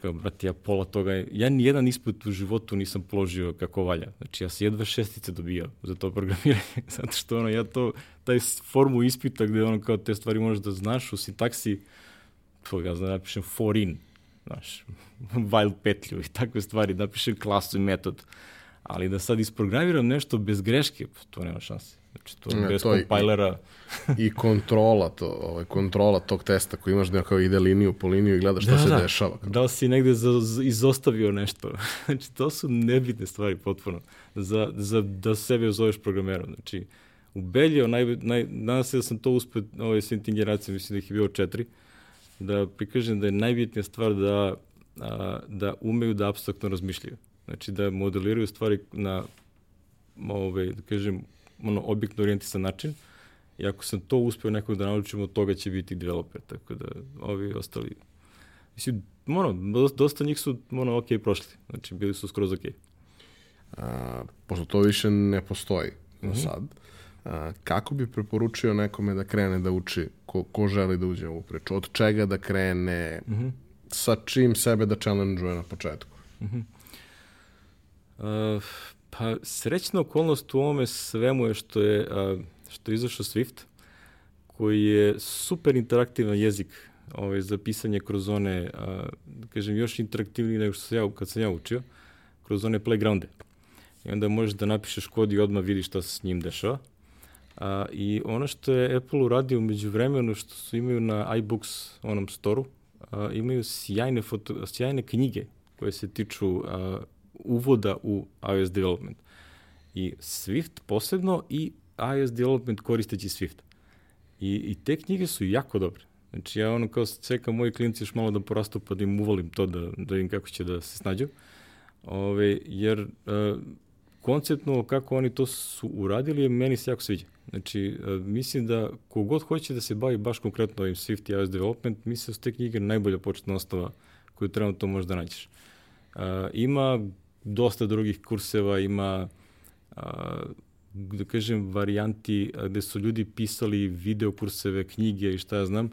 Kao, brate, ja pola toga, ja ni jedan ispit u životu nisam položio kako valja. Znači, ja sam jedva šestice dobio za to programiranje, zato što ono, ja to, taj formu ispita gde ono kao te stvari možeš da znaš u sintaksi, to ja znam, napišem for in, znaš, while petlju i takve stvari, napišem klasu i metod. Ali da sad isprogramiram nešto bez greške, to nema šanse. Znači, to ne, bez to kompajlera. I, I kontrola, to, ovaj, kontrola tog testa koji imaš da kao ide liniju po liniju i gledaš šta da, se da. dešava. Da li si negde za, za, izostavio nešto? znači, to su nebitne stvari potpuno. Za, za, da sebe ozoveš programerom. Znači, ubeljio, naj, naj, nadam se da sam to uspio ovaj, svim tim generacijama, mislim da ih je bilo četiri, da prikažem da je najbitnija stvar da, a, da umeju da abstraktno razmišljaju. Znači da modeliraju stvari na, ovaj, da kažem, ono, objektno orijentisan način. I ako sam to uspeo nekog da naučim, od toga će biti developer. Tako da ovi ostali... Mislim, ono, dosta njih su ono, ok prošli. Znači, bili su skroz ok. A, pošto to više ne postoji mm -hmm. sad, a, kako bi preporučio nekome da krene da uči, ko, ko želi da uđe u ovu priču? Od čega da krene? Mm -hmm. Sa čim sebe da challenge na početku? Mm -hmm. uh, Pa srećna okolnost u ovome svemu je što je, a, što je izašao Swift, koji je super interaktivan jezik ovaj, za pisanje kroz one, a, da kažem, još interaktivniji nego što sam ja, kad sam ja učio, kroz one playgrounde. I onda možeš da napišeš kod i odmah vidiš šta se s njim dešava. A, I ono što je Apple uradio umeđu vremenu, što su imaju na iBooks onom storu, a, imaju sjajne, foto, sjajne knjige koje se tiču a, uvoda u iOS development. I Swift posebno i iOS development koristeći Swift. I, I te knjige su jako dobre. Znači ja ono kao čekam moji klinci još malo da porastu pa da im uvolim to da, da vidim kako će da se snađu. Ove, jer konceptno kako oni to su uradili, meni se jako sviđa. Znači, uh, mislim da kogod hoće da se bavi baš konkretno ovim Swift i iOS development, mislim da su te knjige najbolja početna ostava koju trenutno možeš da nađeš. Uh, ima dosta drugih kurseva, ima uh, da kažem, varijanti gde su ljudi pisali video kurseve, knjige i šta ja znam.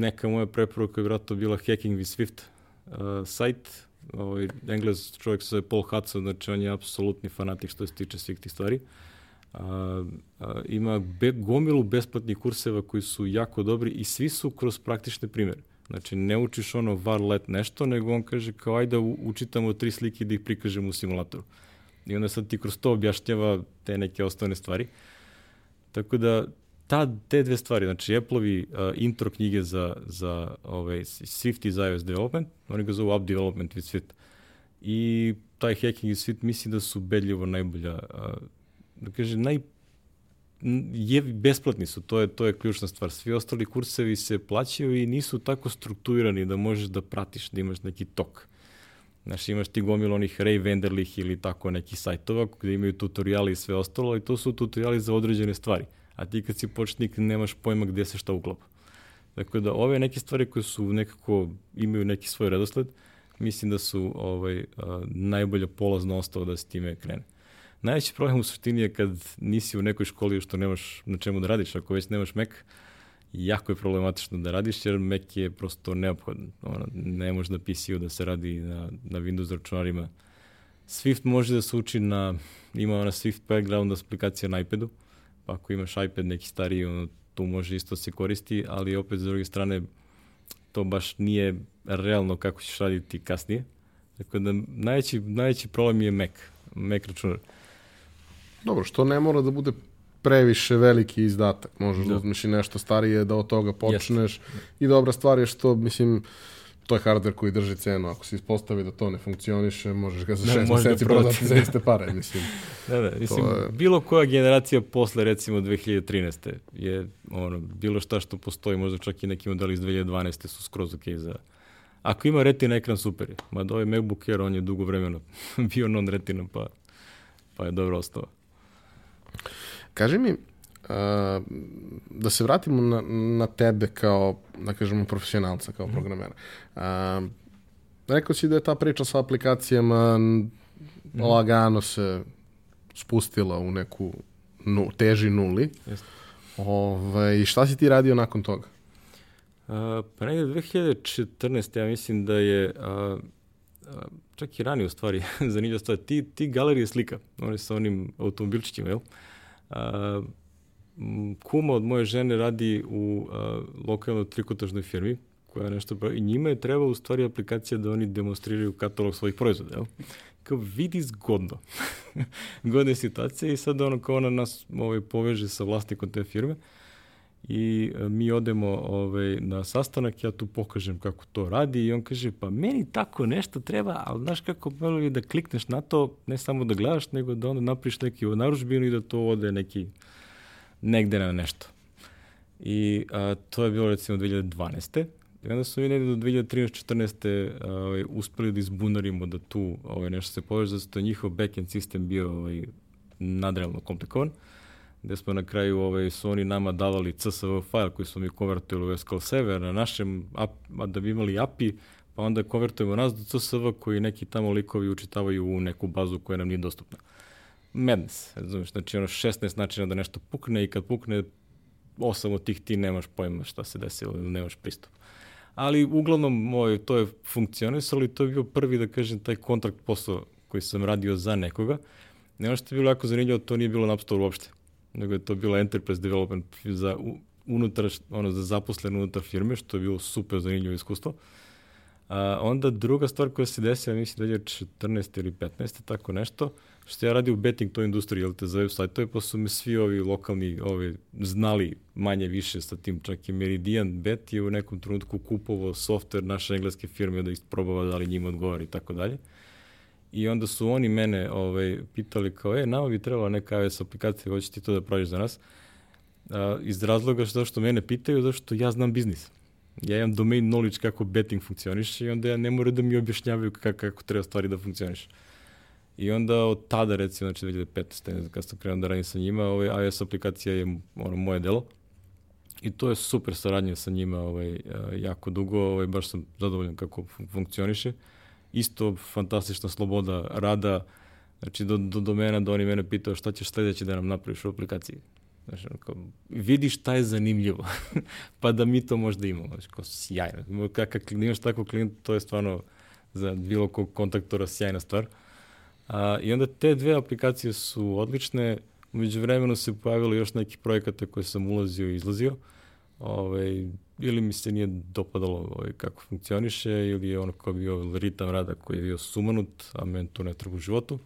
Neka moja preporuka je vratno bila Hacking with Swift sajt. Ovaj, engles čovjek se Paul Hudson, znači on je apsolutni fanatik što se tiče svih tih stvari. Uh, uh, ima be, gomilu besplatnih kurseva koji su jako dobri i svi su kroz praktične primere. Znači, ne učiš ono var let nešto, nego on kaže kao ajde učitamo tri slike da ih prikažemo u simulatoru. I onda sad ti kroz to objašnjava te neke osnovne stvari. Tako da, ta, te dve stvari, znači Apple-ovi uh, intro knjige za, za ovaj, Swift i za iOS development, oni ga zovu App Development with Swift. I taj hacking i Swift mislim da su bedljivo najbolja, uh, da kaže, naj, je, besplatni su, to je, to je ključna stvar. Svi ostali kursevi se plaćaju i nisu tako strukturirani da možeš da pratiš, da imaš neki tok. Znaš, imaš ti gomil onih Ray Venderlich ili tako neki sajtova gde imaju tutoriali i sve ostalo i to su tutoriali za određene stvari. A ti kad si početnik nemaš pojma gde se šta uklapa. Dakle, da ove neke stvari koje su nekako, imaju neki svoj redosled, mislim da su ovaj, a, najbolja polazna ostava da se time krene. Najveći problem u suštini je kad nisi u nekoj školi što nemaš na čemu da radiš, ako već nemaš Mac, jako je problematično da radiš jer Mac je prosto neophodan. Ono, ne može da PC-u da se radi na, na Windows računarima. Swift može da se uči na, ima ona Swift background aplikacija na iPadu, pa ako imaš iPad neki stariji, ono, tu može isto se koristi, ali opet s druge strane to baš nije realno kako ćeš raditi kasnije. Tako da najveći, najveći problem je Mac, Mac računar. Dobro, što ne mora da bude previše veliki izdatak. Možeš da, da uzmeš i nešto starije da od toga počneš. Yes. I dobra stvar je što, mislim, to je hardware koji drži cenu. Ako se ispostavi da to ne funkcioniše, možeš ga za šest da meseci prodati za iste pare, mislim. da, da, mislim, je... bilo koja generacija posle, recimo, 2013. je, ono, bilo šta što postoji, možda čak i neki modeli iz 2012. su skroz ok za... Ako ima retina ekran, super je. Mada ovaj MacBook Air, on je dugo vremena bio non-retina, pa, pa je dobro ostao. Kaži mi, da se vratimo na, na tebe kao, da kažemo, profesionalca, kao mm. programera. Uh, rekao si da je ta priča sa aplikacijama mm. lagano se spustila u neku nu, teži nuli. Jeste. Ove, ovaj, šta si ti radio nakon toga? Uh, pa negde 2014. ja mislim da je uh, čak i ranije u stvari, zanimljiva stvar, ti, ti galerije slika, oni sa onim automobilčićima, jel? Uh, kuma od moje žene radi u uh, lokalnoj trikotažnoj firmi, koja nešto pravi, i njima je treba u stvari aplikacija da oni demonstriraju katalog svojih proizvoda, jel? Kao vidi zgodno. Godna situacija i sad ono kao ona nas ovaj, poveže sa vlasnikom te firme i e, mi odemo ovaj, na sastanak, ja tu pokažem kako to radi i on kaže, pa meni tako nešto treba, ali znaš kako je da klikneš na to, ne samo da gledaš, nego da onda napriš neki naručbinu i da to ode neki negde na nešto. I a, to je bilo recimo 2012. I onda smo mi negde do 2013-14. Ovaj, uspeli da izbunarimo da tu ovaj, nešto se poveže, zato je njihov backend sistem bio ovaj, nadrealno komplikovan gde smo na kraju ovaj, su oni nama davali CSV file koji smo mi konvertovali u SQL Server na našem, ap, da bi imali API, pa onda konvertujemo nas do CSV koji neki tamo likovi učitavaju u neku bazu koja nam nije dostupna. Madness, razumiješ, znači ono 16 načina da nešto pukne i kad pukne osam od tih ti nemaš pojma šta se desilo ili nemaš pristup. Ali uglavnom moj, to je funkcionisalo i to je bio prvi, da kažem, taj kontrakt posao koji sam radio za nekoga. Ne ono što je bilo jako zanimljivo, to nije bilo na uopšte nego je to bilo enterprise development za unutar, ono, za zaposlene unutar firme, što je bilo super zanimljivo iskustvo. A, onda druga stvar koja se desila, mislim da je 14. ili 15. tako nešto, što ja radio u betting toj industriji, jel te za web sajtove, pa su mi svi ovi lokalni ovi, znali manje više sa tim, čak i Meridian Bet je u nekom trenutku kupovao software naše engleske firme da isprobava da li njima odgovara i tako dalje. I onda su oni mene ovaj, pitali kao, e, nama bi trebala neka iOS aplikacija, hoće ti to da praviš za nas? A, iz razloga što, što mene pitaju, zašto ja znam biznis. Ja imam domain knowledge kako betting funkcioniše i onda ja ne moram da mi objašnjavaju kako, kako treba stvari da funkcioniše. I onda od tada, recimo, znači 2015. kad sam krenuo da radim sa njima, ovaj, iOS aplikacija je ono, moje delo. I to je super saradnja sa njima ovaj, jako dugo, ovaj, baš sam zadovoljan kako funkcioniše. Isto fantastična sloboda rada, znači do, do domena da oni mene pitao šta ćeš sledeće da nam napraviš u aplikaciji. Znači, kao, vidiš šta je zanimljivo, pa da mi to možda imamo. Znači, kao, sjajno. Kakav imaš tako klijent, to je stvarno za bilo kog kontaktora sjajna stvar. A, I onda te dve aplikacije su odlične, umeđu vremenu se pojavilo još neki projekata koje sam ulazio i izlazio. Ove, ili mi se nije dopadalo ovaj, kako funkcioniše, ili je ono kao bio ritam rada koji je bio sumanut, a men to ne treba u životu.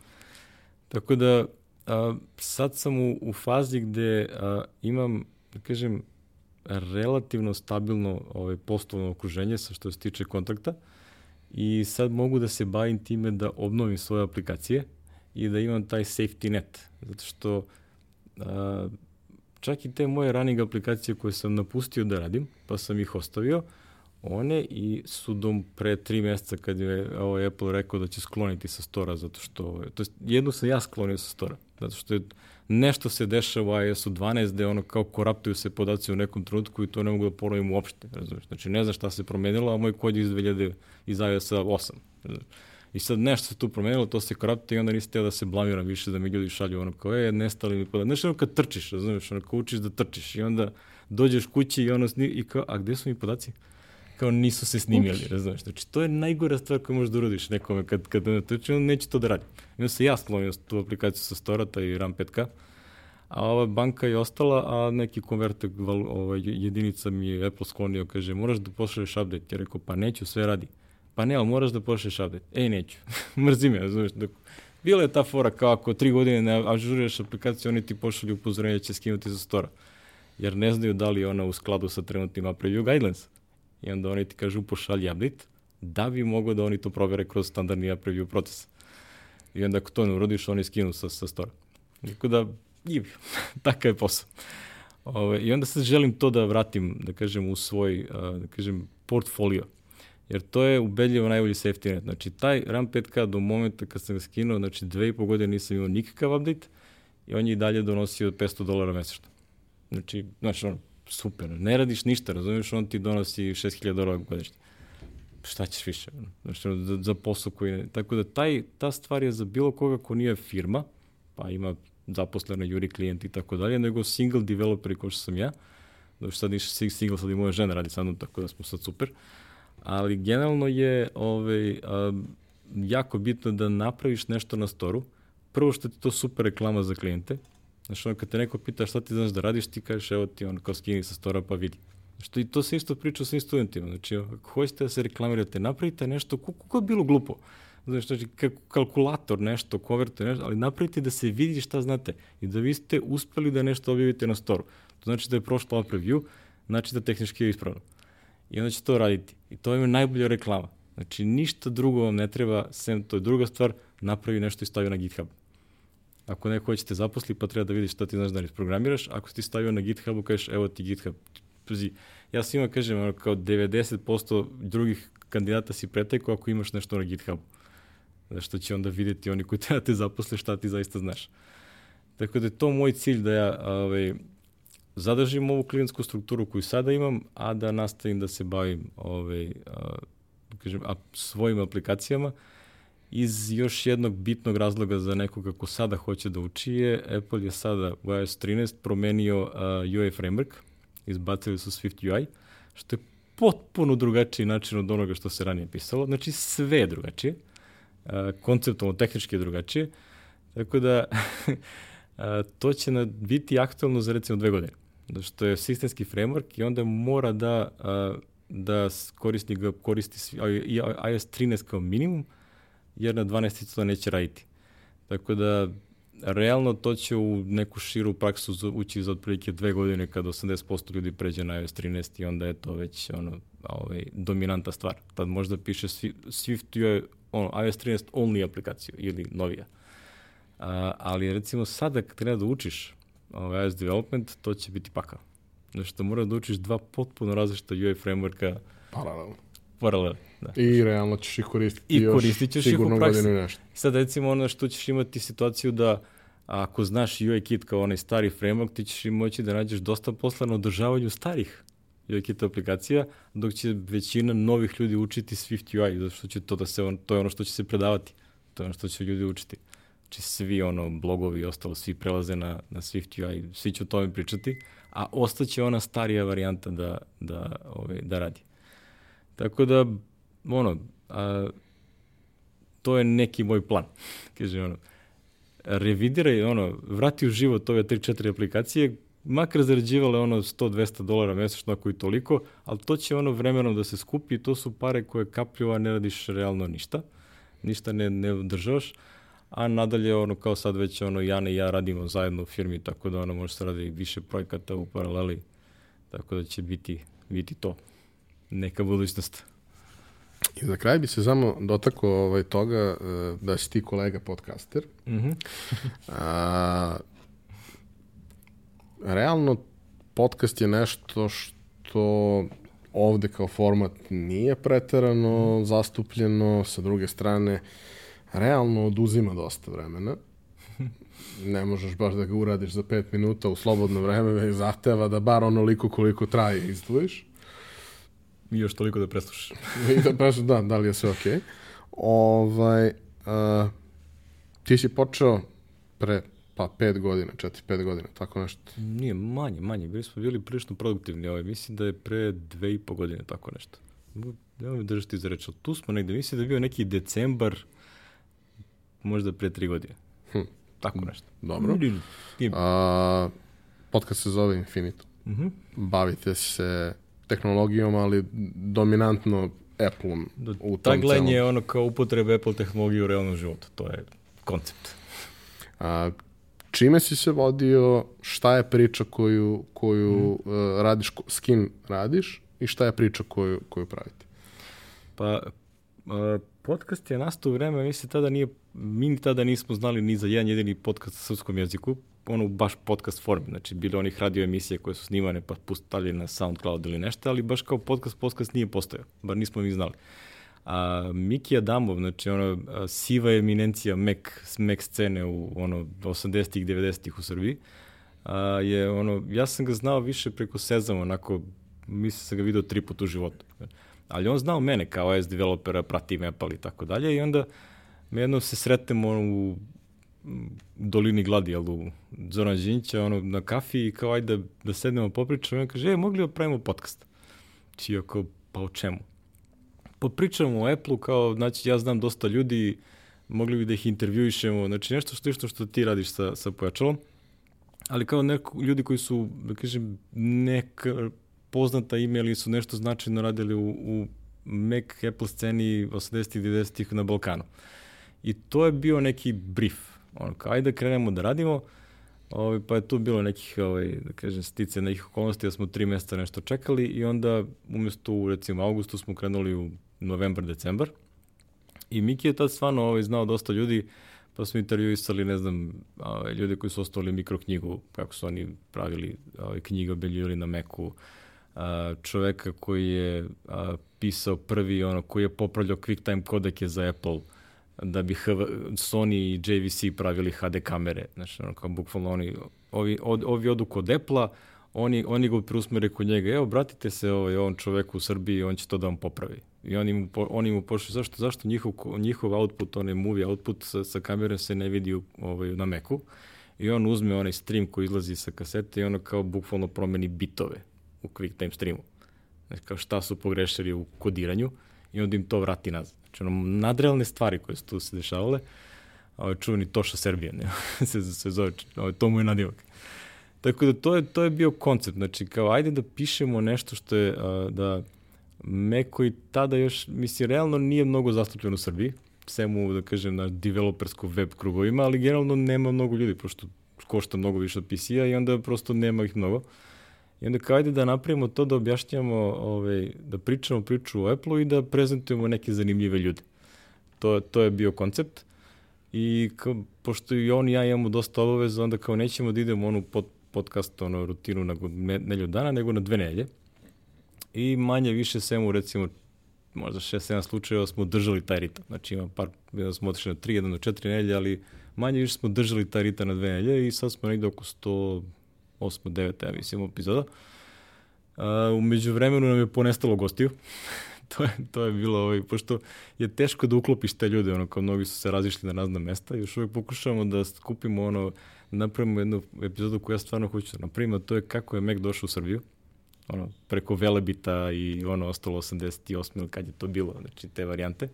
Tako da, a, sad sam u, u fazi gde a, imam, da kažem, relativno stabilno ovaj, poslovno okruženje sa što se tiče kontakta i sad mogu da se bavim time da obnovim svoje aplikacije i da imam taj safety net, zato što a, čak i te moje running aplikacije koje sam napustio da radim, pa sam ih ostavio, one i su do pre tri meseca kad je ovaj Apple rekao da će skloniti sa stora, zato što, to jest, jednu sam ja sklonio sa stora, zato što je nešto se dešava u iOS-u 12 gde ono kao koraptuju se podaci u nekom trenutku i to ne mogu da ponovim uopšte, razumiješ? Znači ne znam šta se promenilo, a moj kod je iz 2000, iz iOS-a 8, razumiješ? I sad nešto se tu promenilo, to se korapte i onda nisi teo da se blamiram više, da mi ljudi šalju ono kao, e, nestali mi podaci. Znaš, ono kad trčiš, razumiješ, ono kao učiš da trčiš i onda dođeš kući i ono i kao, a gde su mi podaci? Kao nisu se snimili, Ups. razumeš. Znači, to je najgora stvar koju možeš da urodiš nekome kad, kad ne trči, on neće to da radi. I onda se ja slomio tu aplikaciju sa Storata i RAM 5K, a ova banka je ostala, a neki konverter ovaj, jedinica mi je Apple sklonio, kaže, moraš da pošalješ update. Ja rekao, pa neću, sve radi. Pa ne, ali moraš da pošalješ update. Ej, neću. Mrzi me, razumeš. Dok, bila je ta fora kao ako tri godine ne ažuriraš aplikaciju, oni ti pošalju upozorenje da će skinuti sa stora. Jer ne znaju da li je ona u skladu sa trenutnim Apple guidelines i onda oni ti kažu pošalji update, da bi mogo da oni to provere kroz standardni preview proces. I onda ako to ne urodiš, oni skinu sa, sa stora. Tako da, i, takav je posao. Ove, I onda sad želim to da vratim, da kažem, u svoj, da kažem, portfolio. Jer to je ubedljivo najbolji safety net. Znači, taj RAM 5K do momenta kad sam ga skinuo, znači dve i po godine nisam imao nikakav update i on je i dalje donosio 500 dolara mesečno. Znači, znači, ono, super, ne radiš ništa, razumiješ, on ti donosi 6000 dolara godišnje. Šta ćeš više? Znači, za, za posao koji ne... Tako da taj, ta stvar je za bilo koga ko nije firma, pa ima zaposlene juri klijenti i tako dalje, nego single developer kao što sam ja. Znači sad ništa single, sad i moja žena radi sa mnom, tako da smo sad super. Ali generalno je ovaj, jako bitno da napraviš nešto na storu. Prvo što ti to super reklama za klijente, Znaš, ono, kad te neko pita šta ti znaš da radiš, ti kažeš, evo ti on kao skini sa stora pa vidi. Znači, i to se isto priča sa studentima. Znači, ako hoćete da se reklamirate, napravite nešto, kako je bilo glupo. Znači, znači, kalkulator nešto, konvertuje nešto, ali napravite da se vidi šta znate i da vi ste uspeli da nešto objavite na storu. To znači da je prošlo ova preview, znači da tehnički je ispravno. I onda će to raditi. I to je najbolja reklama. Znači, ništa drugo vam ne treba, sem to je druga stvar, napravi nešto i stavi na GitHub. Ako neko hoće te zaposli, pa treba da vidiš šta ti znaš da ne programiraš. Ako si ti stavio na GitHubu, kažeš, evo ti GitHub. Pazi, ja svima kažem, kao 90% drugih kandidata si pretekao ako imaš nešto na GitHubu. Što će onda videti oni koji treba da te zaposle šta ti zaista znaš. Tako da je to moj cilj da ja ovaj, zadržim ovu klijentsku strukturu koju sada imam, a da nastavim da se bavim ovaj, a, kažem, a, svojim aplikacijama iz još jednog bitnog razloga za nekoga ko sada hoće da uči je Apple je sada u iOS 13 promenio uh, UI framework, izbacili su Swift UI, što je potpuno drugačiji način od onoga što se ranije pisalo. Znači sve je drugačije, uh, konceptualno, tehnički je drugačije, tako da uh, to će na, biti aktualno za recimo dve godine. Zato što je sistemski framework i onda mora da, uh, da ga koristi iOS 13 kao minimum, jer na 12 to neće raditi. Tako da, realno to će u neku širu praksu ući za otprilike dve godine kada 80% ljudi pređe na iOS 13 i onda je to već ono, ovaj, dominanta stvar. Tad možda piše Swift je ono, iOS 13 only aplikaciju ili novija. A, ali recimo sada kad treba da učiš ovaj, iOS development, to će biti pakao. Znači da mora da učiš dva potpuno različita UI frameworka Paralelno. Paraleli. Da. I realno ćeš ih koristiti I još koristit ćeš ih u sigurno praksi. godinu i nešto. Sad recimo ono što ćeš imati situaciju da ako znaš UIKit kao onaj stari framework, ti ćeš moći da nađeš dosta posla na održavanju starih UIKit aplikacija, dok će većina novih ljudi učiti Swift UI, zato što će to da se, on, to je ono što će se predavati. To je ono što će ljudi učiti. Znači svi ono blogovi i ostalo, svi prelaze na, na Swift UI, svi će o tome pričati, a ostaće ona starija varijanta da, da, ovaj, da radi. Tako da, ono, a, to je neki moj plan. Kaže ono, revidiraj, ono, vrati u život ove 3-4 aplikacije, makar zarađivale ono 100-200 dolara mesečno ako i toliko, ali to će ono vremenom da se skupi to su pare koje kaplju, a ne radiš realno ništa. Ništa ne, ne održavaš. A nadalje, ono, kao sad već, ono, Jana i ja radimo zajedno u firmi, tako da, ono, može se radi više projekata u paraleli, tako da će biti, biti to neka budućnost. I za kraj bi se samo dotakao ovaj, toga e, da si ti kolega podcaster. Mm -hmm. A, realno, podcast je nešto što ovde kao format nije preterano zastupljeno, sa druge strane, realno oduzima dosta vremena. Ne možeš baš da ga uradiš za pet minuta u slobodno vreme, već zahteva da bar onoliko koliko traje izdvojiš. I još toliko da preslušaš. I da baš da, da li je sve okej. Okay. Ovaj, uh, ti si počeo pre pa pet godina, četiri, pet godina, tako nešto. Nije, manje, manje. Bili smo bili prilično produktivni. Ovaj. Mislim da je pre dve i po godine tako nešto. Nemoj me držati za reč, ali tu smo negde. Mislim da je bio neki decembar, možda pre tri godine. Hm. Tako nešto. Dobro. Nije- nije- A, podcast se zove Infinito. Mhm. Bavite se tehnologijom, ali dominantno Apple-om Da, u tom Tagline celom. je ono kao upotrebe Apple tehnologije u realnom životu. To je koncept. A, čime si se vodio, šta je priča koju, koju Mhm. uh, radiš, s kim radiš i šta je priča koju, koju pravite? Pa, a, podcast je nastao u vreme, mislim, tada nije, mi tada nismo znali ni za jedan jedini podcast na srpskom jeziku, ono baš podcast form, znači bile onih radio emisije koje su snimane pa pustavili na SoundCloud ili nešto, ali baš kao podcast, podcast nije postojao, bar nismo mi znali. A Miki Adamov, znači ono, siva eminencija Mac, Mac scene u ono 80-ih, 90-ih u Srbiji, a, je ono, ja sam ga znao više preko Sezama, onako, mislim sam ga video tri puta u životu. Ali on znao mene kao S developera, pratim Apple i tako dalje i onda me jednom se sretnemo u dolini Gladi, jel, u Zoran Đinća, ono, na kafi i kao ajde da, da sednemo popričamo i on kaže, e, mogli da pravimo podcast? Či ako, pa o čemu? Pa pričamo o Apple-u, kao, znači, ja znam dosta ljudi, mogli bi da ih intervjuišemo, znači nešto što isto što ti radiš sa, sa pojačalom, ali kao neko, ljudi koji su, da kažem, neka poznata ime ili su nešto značajno radili u, u Mac Apple sceni 80-ih, 90-ih na Balkanu. I to je bio neki brief. Ono, kao, ajde da krenemo da radimo, ovaj, pa je tu bilo nekih, ovaj, da kažem, stice nekih okolnosti, da smo tri mjeseca nešto čekali i onda umjesto u, recimo, augustu smo krenuli u novembar, decembar. I Miki je tad stvarno ovaj, znao dosta ljudi, pa smo intervjuisali, ne znam, ovaj, ljude koji su ostavili mikroknjigu, kako su oni pravili ovaj, knjige obeljivali na Meku, a, čoveka koji je a, pisao prvi, ono, koji je popravljao QuickTime kodeke za Apple, da bi HV, Sony i JVC pravili HD kamere, znači, ono, kao bukvalno oni, ovi, od, ovi odu kod Apple-a, oni, oni ga preusmere kod njega, evo, obratite se ovaj, ovom čoveku u Srbiji, on će to da vam popravi. I oni mu, oni mu pošli, zašto, zašto njihov, njihov output, onaj movie output sa, sa kamerom se ne vidi u, ovaj, na Macu, i on uzme onaj stream koji izlazi sa kasete i ono kao bukvalno promeni bitove u QuickTime streamu. Znači, kao šta su pogrešili u kodiranju i onda im to vrati nazad. Znači, ono, nadrealne stvari koje su tu se dešavale, ovaj čuveni Toša Serbijan, ne, se, se zove, ovaj, to mu je nadivak. Tako da to je, to je bio koncept, znači kao ajde da pišemo nešto što je, a, da me koji tada još, mislim, realno nije mnogo zastupljen u Srbiji, sem u, da kažem, na developersko web krugovima, ali generalno nema mnogo ljudi, pošto košta mnogo više od PC-a i onda prosto nema ih mnogo. I onda kao ajde da napravimo to, da objašnjamo, ovaj, da pričamo priču o Apple-u i da prezentujemo neke zanimljive ljude. To, to je bio koncept. I kao, pošto i on i ja imamo dosta obaveza, onda kao nećemo da idemo onu pod, podcast, ono, rutinu na god- ne- nedelju dana, nego na dve nedelje. I manje više svemu, recimo, možda 6-7 slučajeva smo držali taj ritam. Znači ima par, jedan smo otišli na 3, jedan do 4 nelje, ali manje više smo držali taj ritam na dve nelje i sad smo negde oko 108, 9, ja mislim, epizoda. Uh, umeđu vremenu nam je ponestalo gostiju. to, je, to je bilo, ovaj, pošto je teško da uklopiš te ljude, ono, kao mnogi su se razišli na razna mesta, još uvijek pokušavamo da skupimo ono, napravimo jednu epizodu koju ja stvarno hoću da napravim, a to je kako je Mac došao u Srbiju ono, preko Velebita i ono ostalo 88 ili kad je to bilo, znači te varijante. Uh,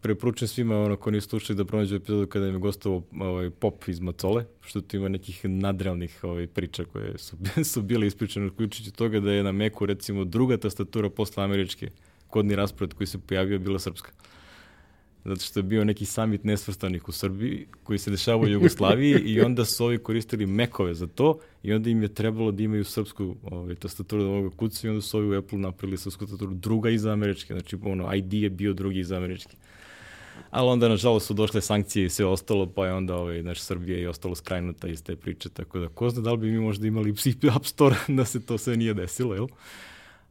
preporučujem svima ono ko nisu slušali da pronađu epizodu kada im je gostao ovaj, pop iz Macole, što tu ima nekih nadrealnih ovaj, priča koje su, su bile ispričane, uključujući toga da je na Meku recimo druga tastatura posle američke, kodni raspored koji se pojavio bila srpska. Zato što je bio neki samit nesvrstanih u Srbiji koji se dešava u Jugoslaviji i onda su ovi koristili mekove za to i onda im je trebalo da imaju srpsku ovaj, tastaturu da mogu kucu i onda su ovi u Apple napravili srpsku tastaturu druga iz američke, znači ono ID je bio drugi iz američke. Ali onda, nažalost, su došle sankcije i sve ostalo, pa je onda ovaj, naš Srbija i ostalo skrajnuta iz te priče, tako da ko zna da li bi mi možda imali App Store da se to sve nije desilo, jel?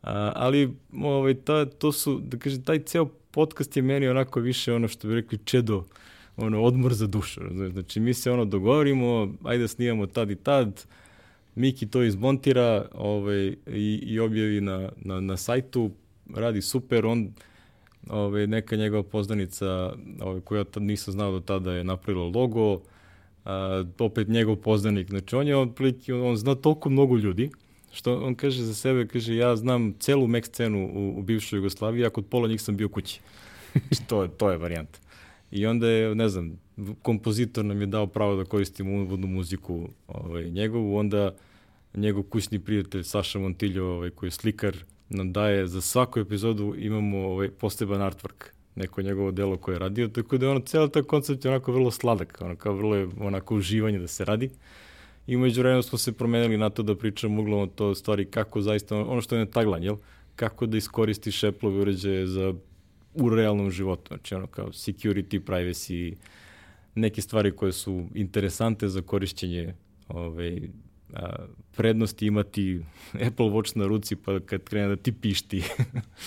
A, ali ovaj, ta, to su, da kažem, taj ceo podcast je meni onako više ono što bi rekli čedo, ono, odmor za dušu. Znači, mi se ono dogovorimo, ajde da snimamo tad i tad, Miki to izmontira ovaj, i, i objavi na, na, na sajtu, radi super, on ovaj, neka njegova poznanica ovaj, koja tad nisam znao do tada je napravila logo, a, opet njegov poznanik, znači on je otprilike, on zna toliko mnogo ljudi, što on kaže za sebe, kaže ja znam celu mek scenu u, u bivšoj Jugoslaviji, a kod pola njih sam bio kući. Znači, to, je, to je varijanta. I onda je, ne znam, kompozitor nam je dao pravo da koristimo uvodnu muziku ovaj, njegovu, onda njegov kućni prijatelj Saša Montiljo, ovaj, koji je slikar, nam daje za svaku epizodu imamo ovaj, poseban artwork, neko njegovo delo koje je radio, tako da je ono, cijela taj koncept je onako vrlo sladak, ono, kao vrlo je onako uživanje da se radi. I umeđu vremenu smo se promenili na to da pričamo uglavnom to stvari kako zaista, ono što je na taglan, jel? Kako da iskoristiš Apple uređaje za u realnom životu, znači ono kao security, privacy, neke stvari koje su interesante za korišćenje ovaj, a, prednosti imati Apple Watch na ruci pa kad krene da ti pišti.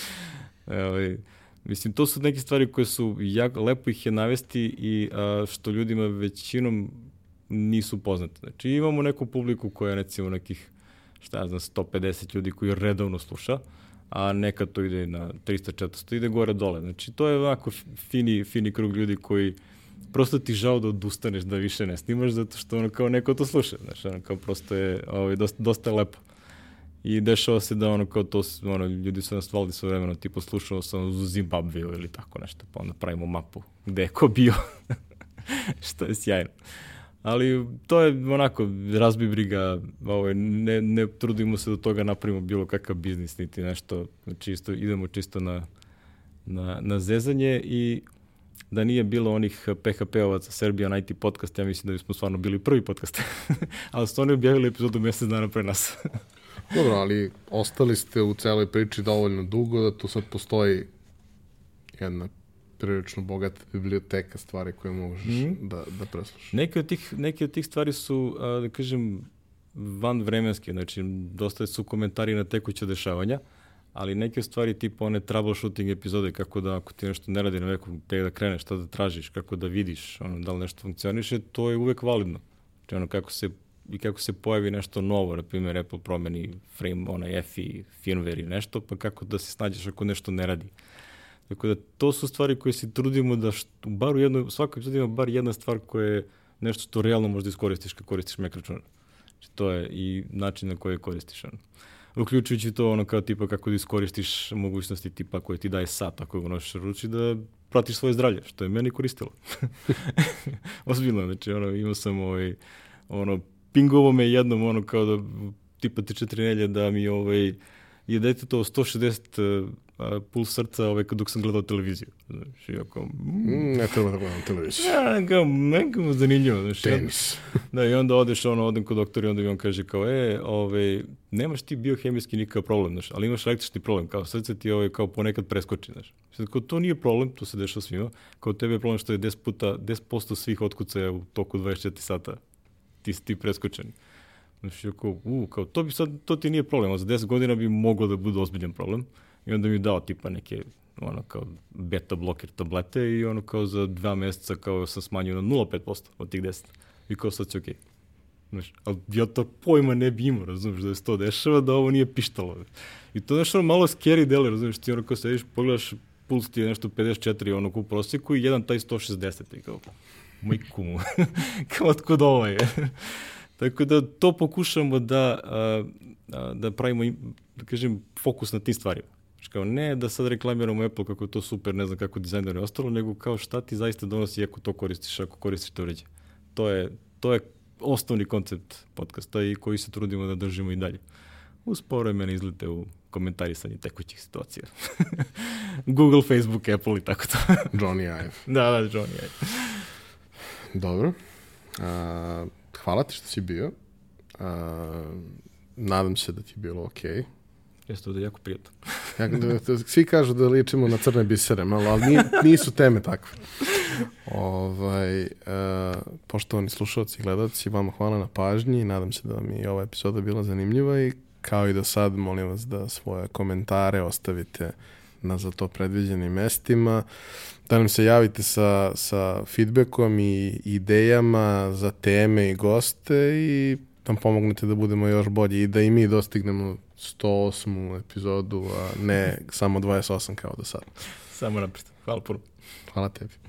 ovaj, mislim, to su neke stvari koje su, jako, lepo ih je navesti i a, što ljudima većinom nisu poznate. Znači imamo neku publiku koja je recimo nekih, šta ja znam, 150 ljudi koji redovno sluša, a nekad to ide na 300-400, ide gore dole. Znači to je ovako fini, fini krug ljudi koji prosto ti žao da odustaneš da više ne snimaš zato što ono kao neko to sluša. Znači ono kao prosto je ovaj, dosta, dosta lepo. I dešava se da ono kao to, ono, ljudi su nas valili sve vremeno, tipa slušao sam u Zimbabve ili tako nešto, pa onda pravimo mapu gde je ko bio, što je sjajno. Ali to je onako, razbi briga, ovaj, ne, ne trudimo se do toga napravimo bilo kakav biznis, niti nešto, čisto, idemo čisto na, na, na zezanje i da nije bilo onih PHP-ovaca Serbian IT podcast, ja mislim da bismo stvarno bili prvi podcast. ali su oni objavili epizodu mesec dana pre nas. Dobro, ali ostali ste u celoj priči dovoljno dugo da tu sad postoji jedna prilično bogata biblioteka stvari koje možeš mm. da, da preslušaš. Neke od tih, neke od tih stvari su, a, da kažem, van vremenske, znači dosta su komentari na tekuće dešavanja, ali neke stvari tipa one troubleshooting epizode, kako da ako ti nešto ne radi na nekom, te da kreneš, šta da tražiš, kako da vidiš ono, da li nešto funkcioniše, to je uvek validno. Znači ono kako se i kako se pojavi nešto novo, na primjer Apple promeni frame, onaj EFI, firmware i nešto, pa kako da se snađeš ako nešto ne radi. Tako da to su stvari koje se trudimo da što, bar u jednoj, svakoj epizodi ima bar jedna stvar koja je nešto što realno možda iskoristiš kad koristiš Mac računar. Znači to je i način na koji koristiš. Ono. Uključujući to ono kao tipa kako da iskoristiš mogućnosti tipa koje ti daje sat ako ga nosiš ruči da pratiš svoje zdravlje, što je meni koristilo. Ozbiljno, znači ono, imao sam ovaj, ono, pingovo me jednom ono kao da tipa te četiri nelje da mi ovaj, je dete to 160 puls srca ovaj, dok sam gledao televiziju. Znaš, ja kao... Mm, ne treba da gledam televiziju. Ja, kao, mu zanimljivo. Znaš, Tenis. Da, i onda odeš, ono, odem kod doktora i onda mi on kaže kao, e, ovaj, nemaš ti biohemijski nikakav problem, znaš, ali imaš električni problem, kao srce ti ovaj, kao ponekad preskoči, znaš. Sad, kao, to nije problem, to se dešava svima, kao tebe je problem što je 10 puta, 10% svih otkucaja u toku 24 sata, ti si ti preskočeni. Znaš, kao, u, kao, to bi sad, to ti nije problem, a za 10 godina bi moglo da bude ozbiljan problem I onda mi je dao tipa neke ono kao beta bloker tablete i ono kao za dva meseca kao sam smanjio na 0,5% od tih 10. I kao sad si okej. Okay. Znaš, ali ja to pojma ne bi imao, razumiješ, da se to dešava, da ovo nije pištalo. I to je nešto malo scary dele, razumiješ, ti ono kao sediš, pogledaš, puls ti je nešto 54, ono u prosjeku i jedan taj 160 i kao, majku mu, kao otkud ovo je. Tako da to pokušamo da, a, a, da pravimo, da kažem, fokus na tim stvarima. Znači kao ne da sad reklamiramo Apple kako je to super, ne znam kako dizajner je ostalo, nego kao šta ti zaista donosi ako to koristiš, ako koristiš to uređe. To je, to je osnovni koncept podcasta i koji se trudimo da držimo i dalje. Uz povremene izlete u komentarisanje tekućih situacija. Google, Facebook, Apple i tako to. Johnny Ive. da, da, Johnny Ive. Dobro. A, hvala ti što si bio. A, nadam se da ti je bilo okej. Okay. Jeste da je jako prijatno. ja, da, da, svi kažu da ličimo na crne bisere, malo, ali nisu teme takve. Ovaj, uh, poštovani slušalci i gledalci, vama hvala na pažnji. Nadam se da vam je ova epizoda bila zanimljiva i kao i do sad, molim vas da svoje komentare ostavite na za to predviđenim mestima, da nam se javite sa, sa feedbackom i idejama za teme i goste i nam pomognete da budemo još bolji i da i mi dostignemo 108. epizodu, a ne samo 28 kao do sada. Samo napred. Hvala puno. Hvala tebi.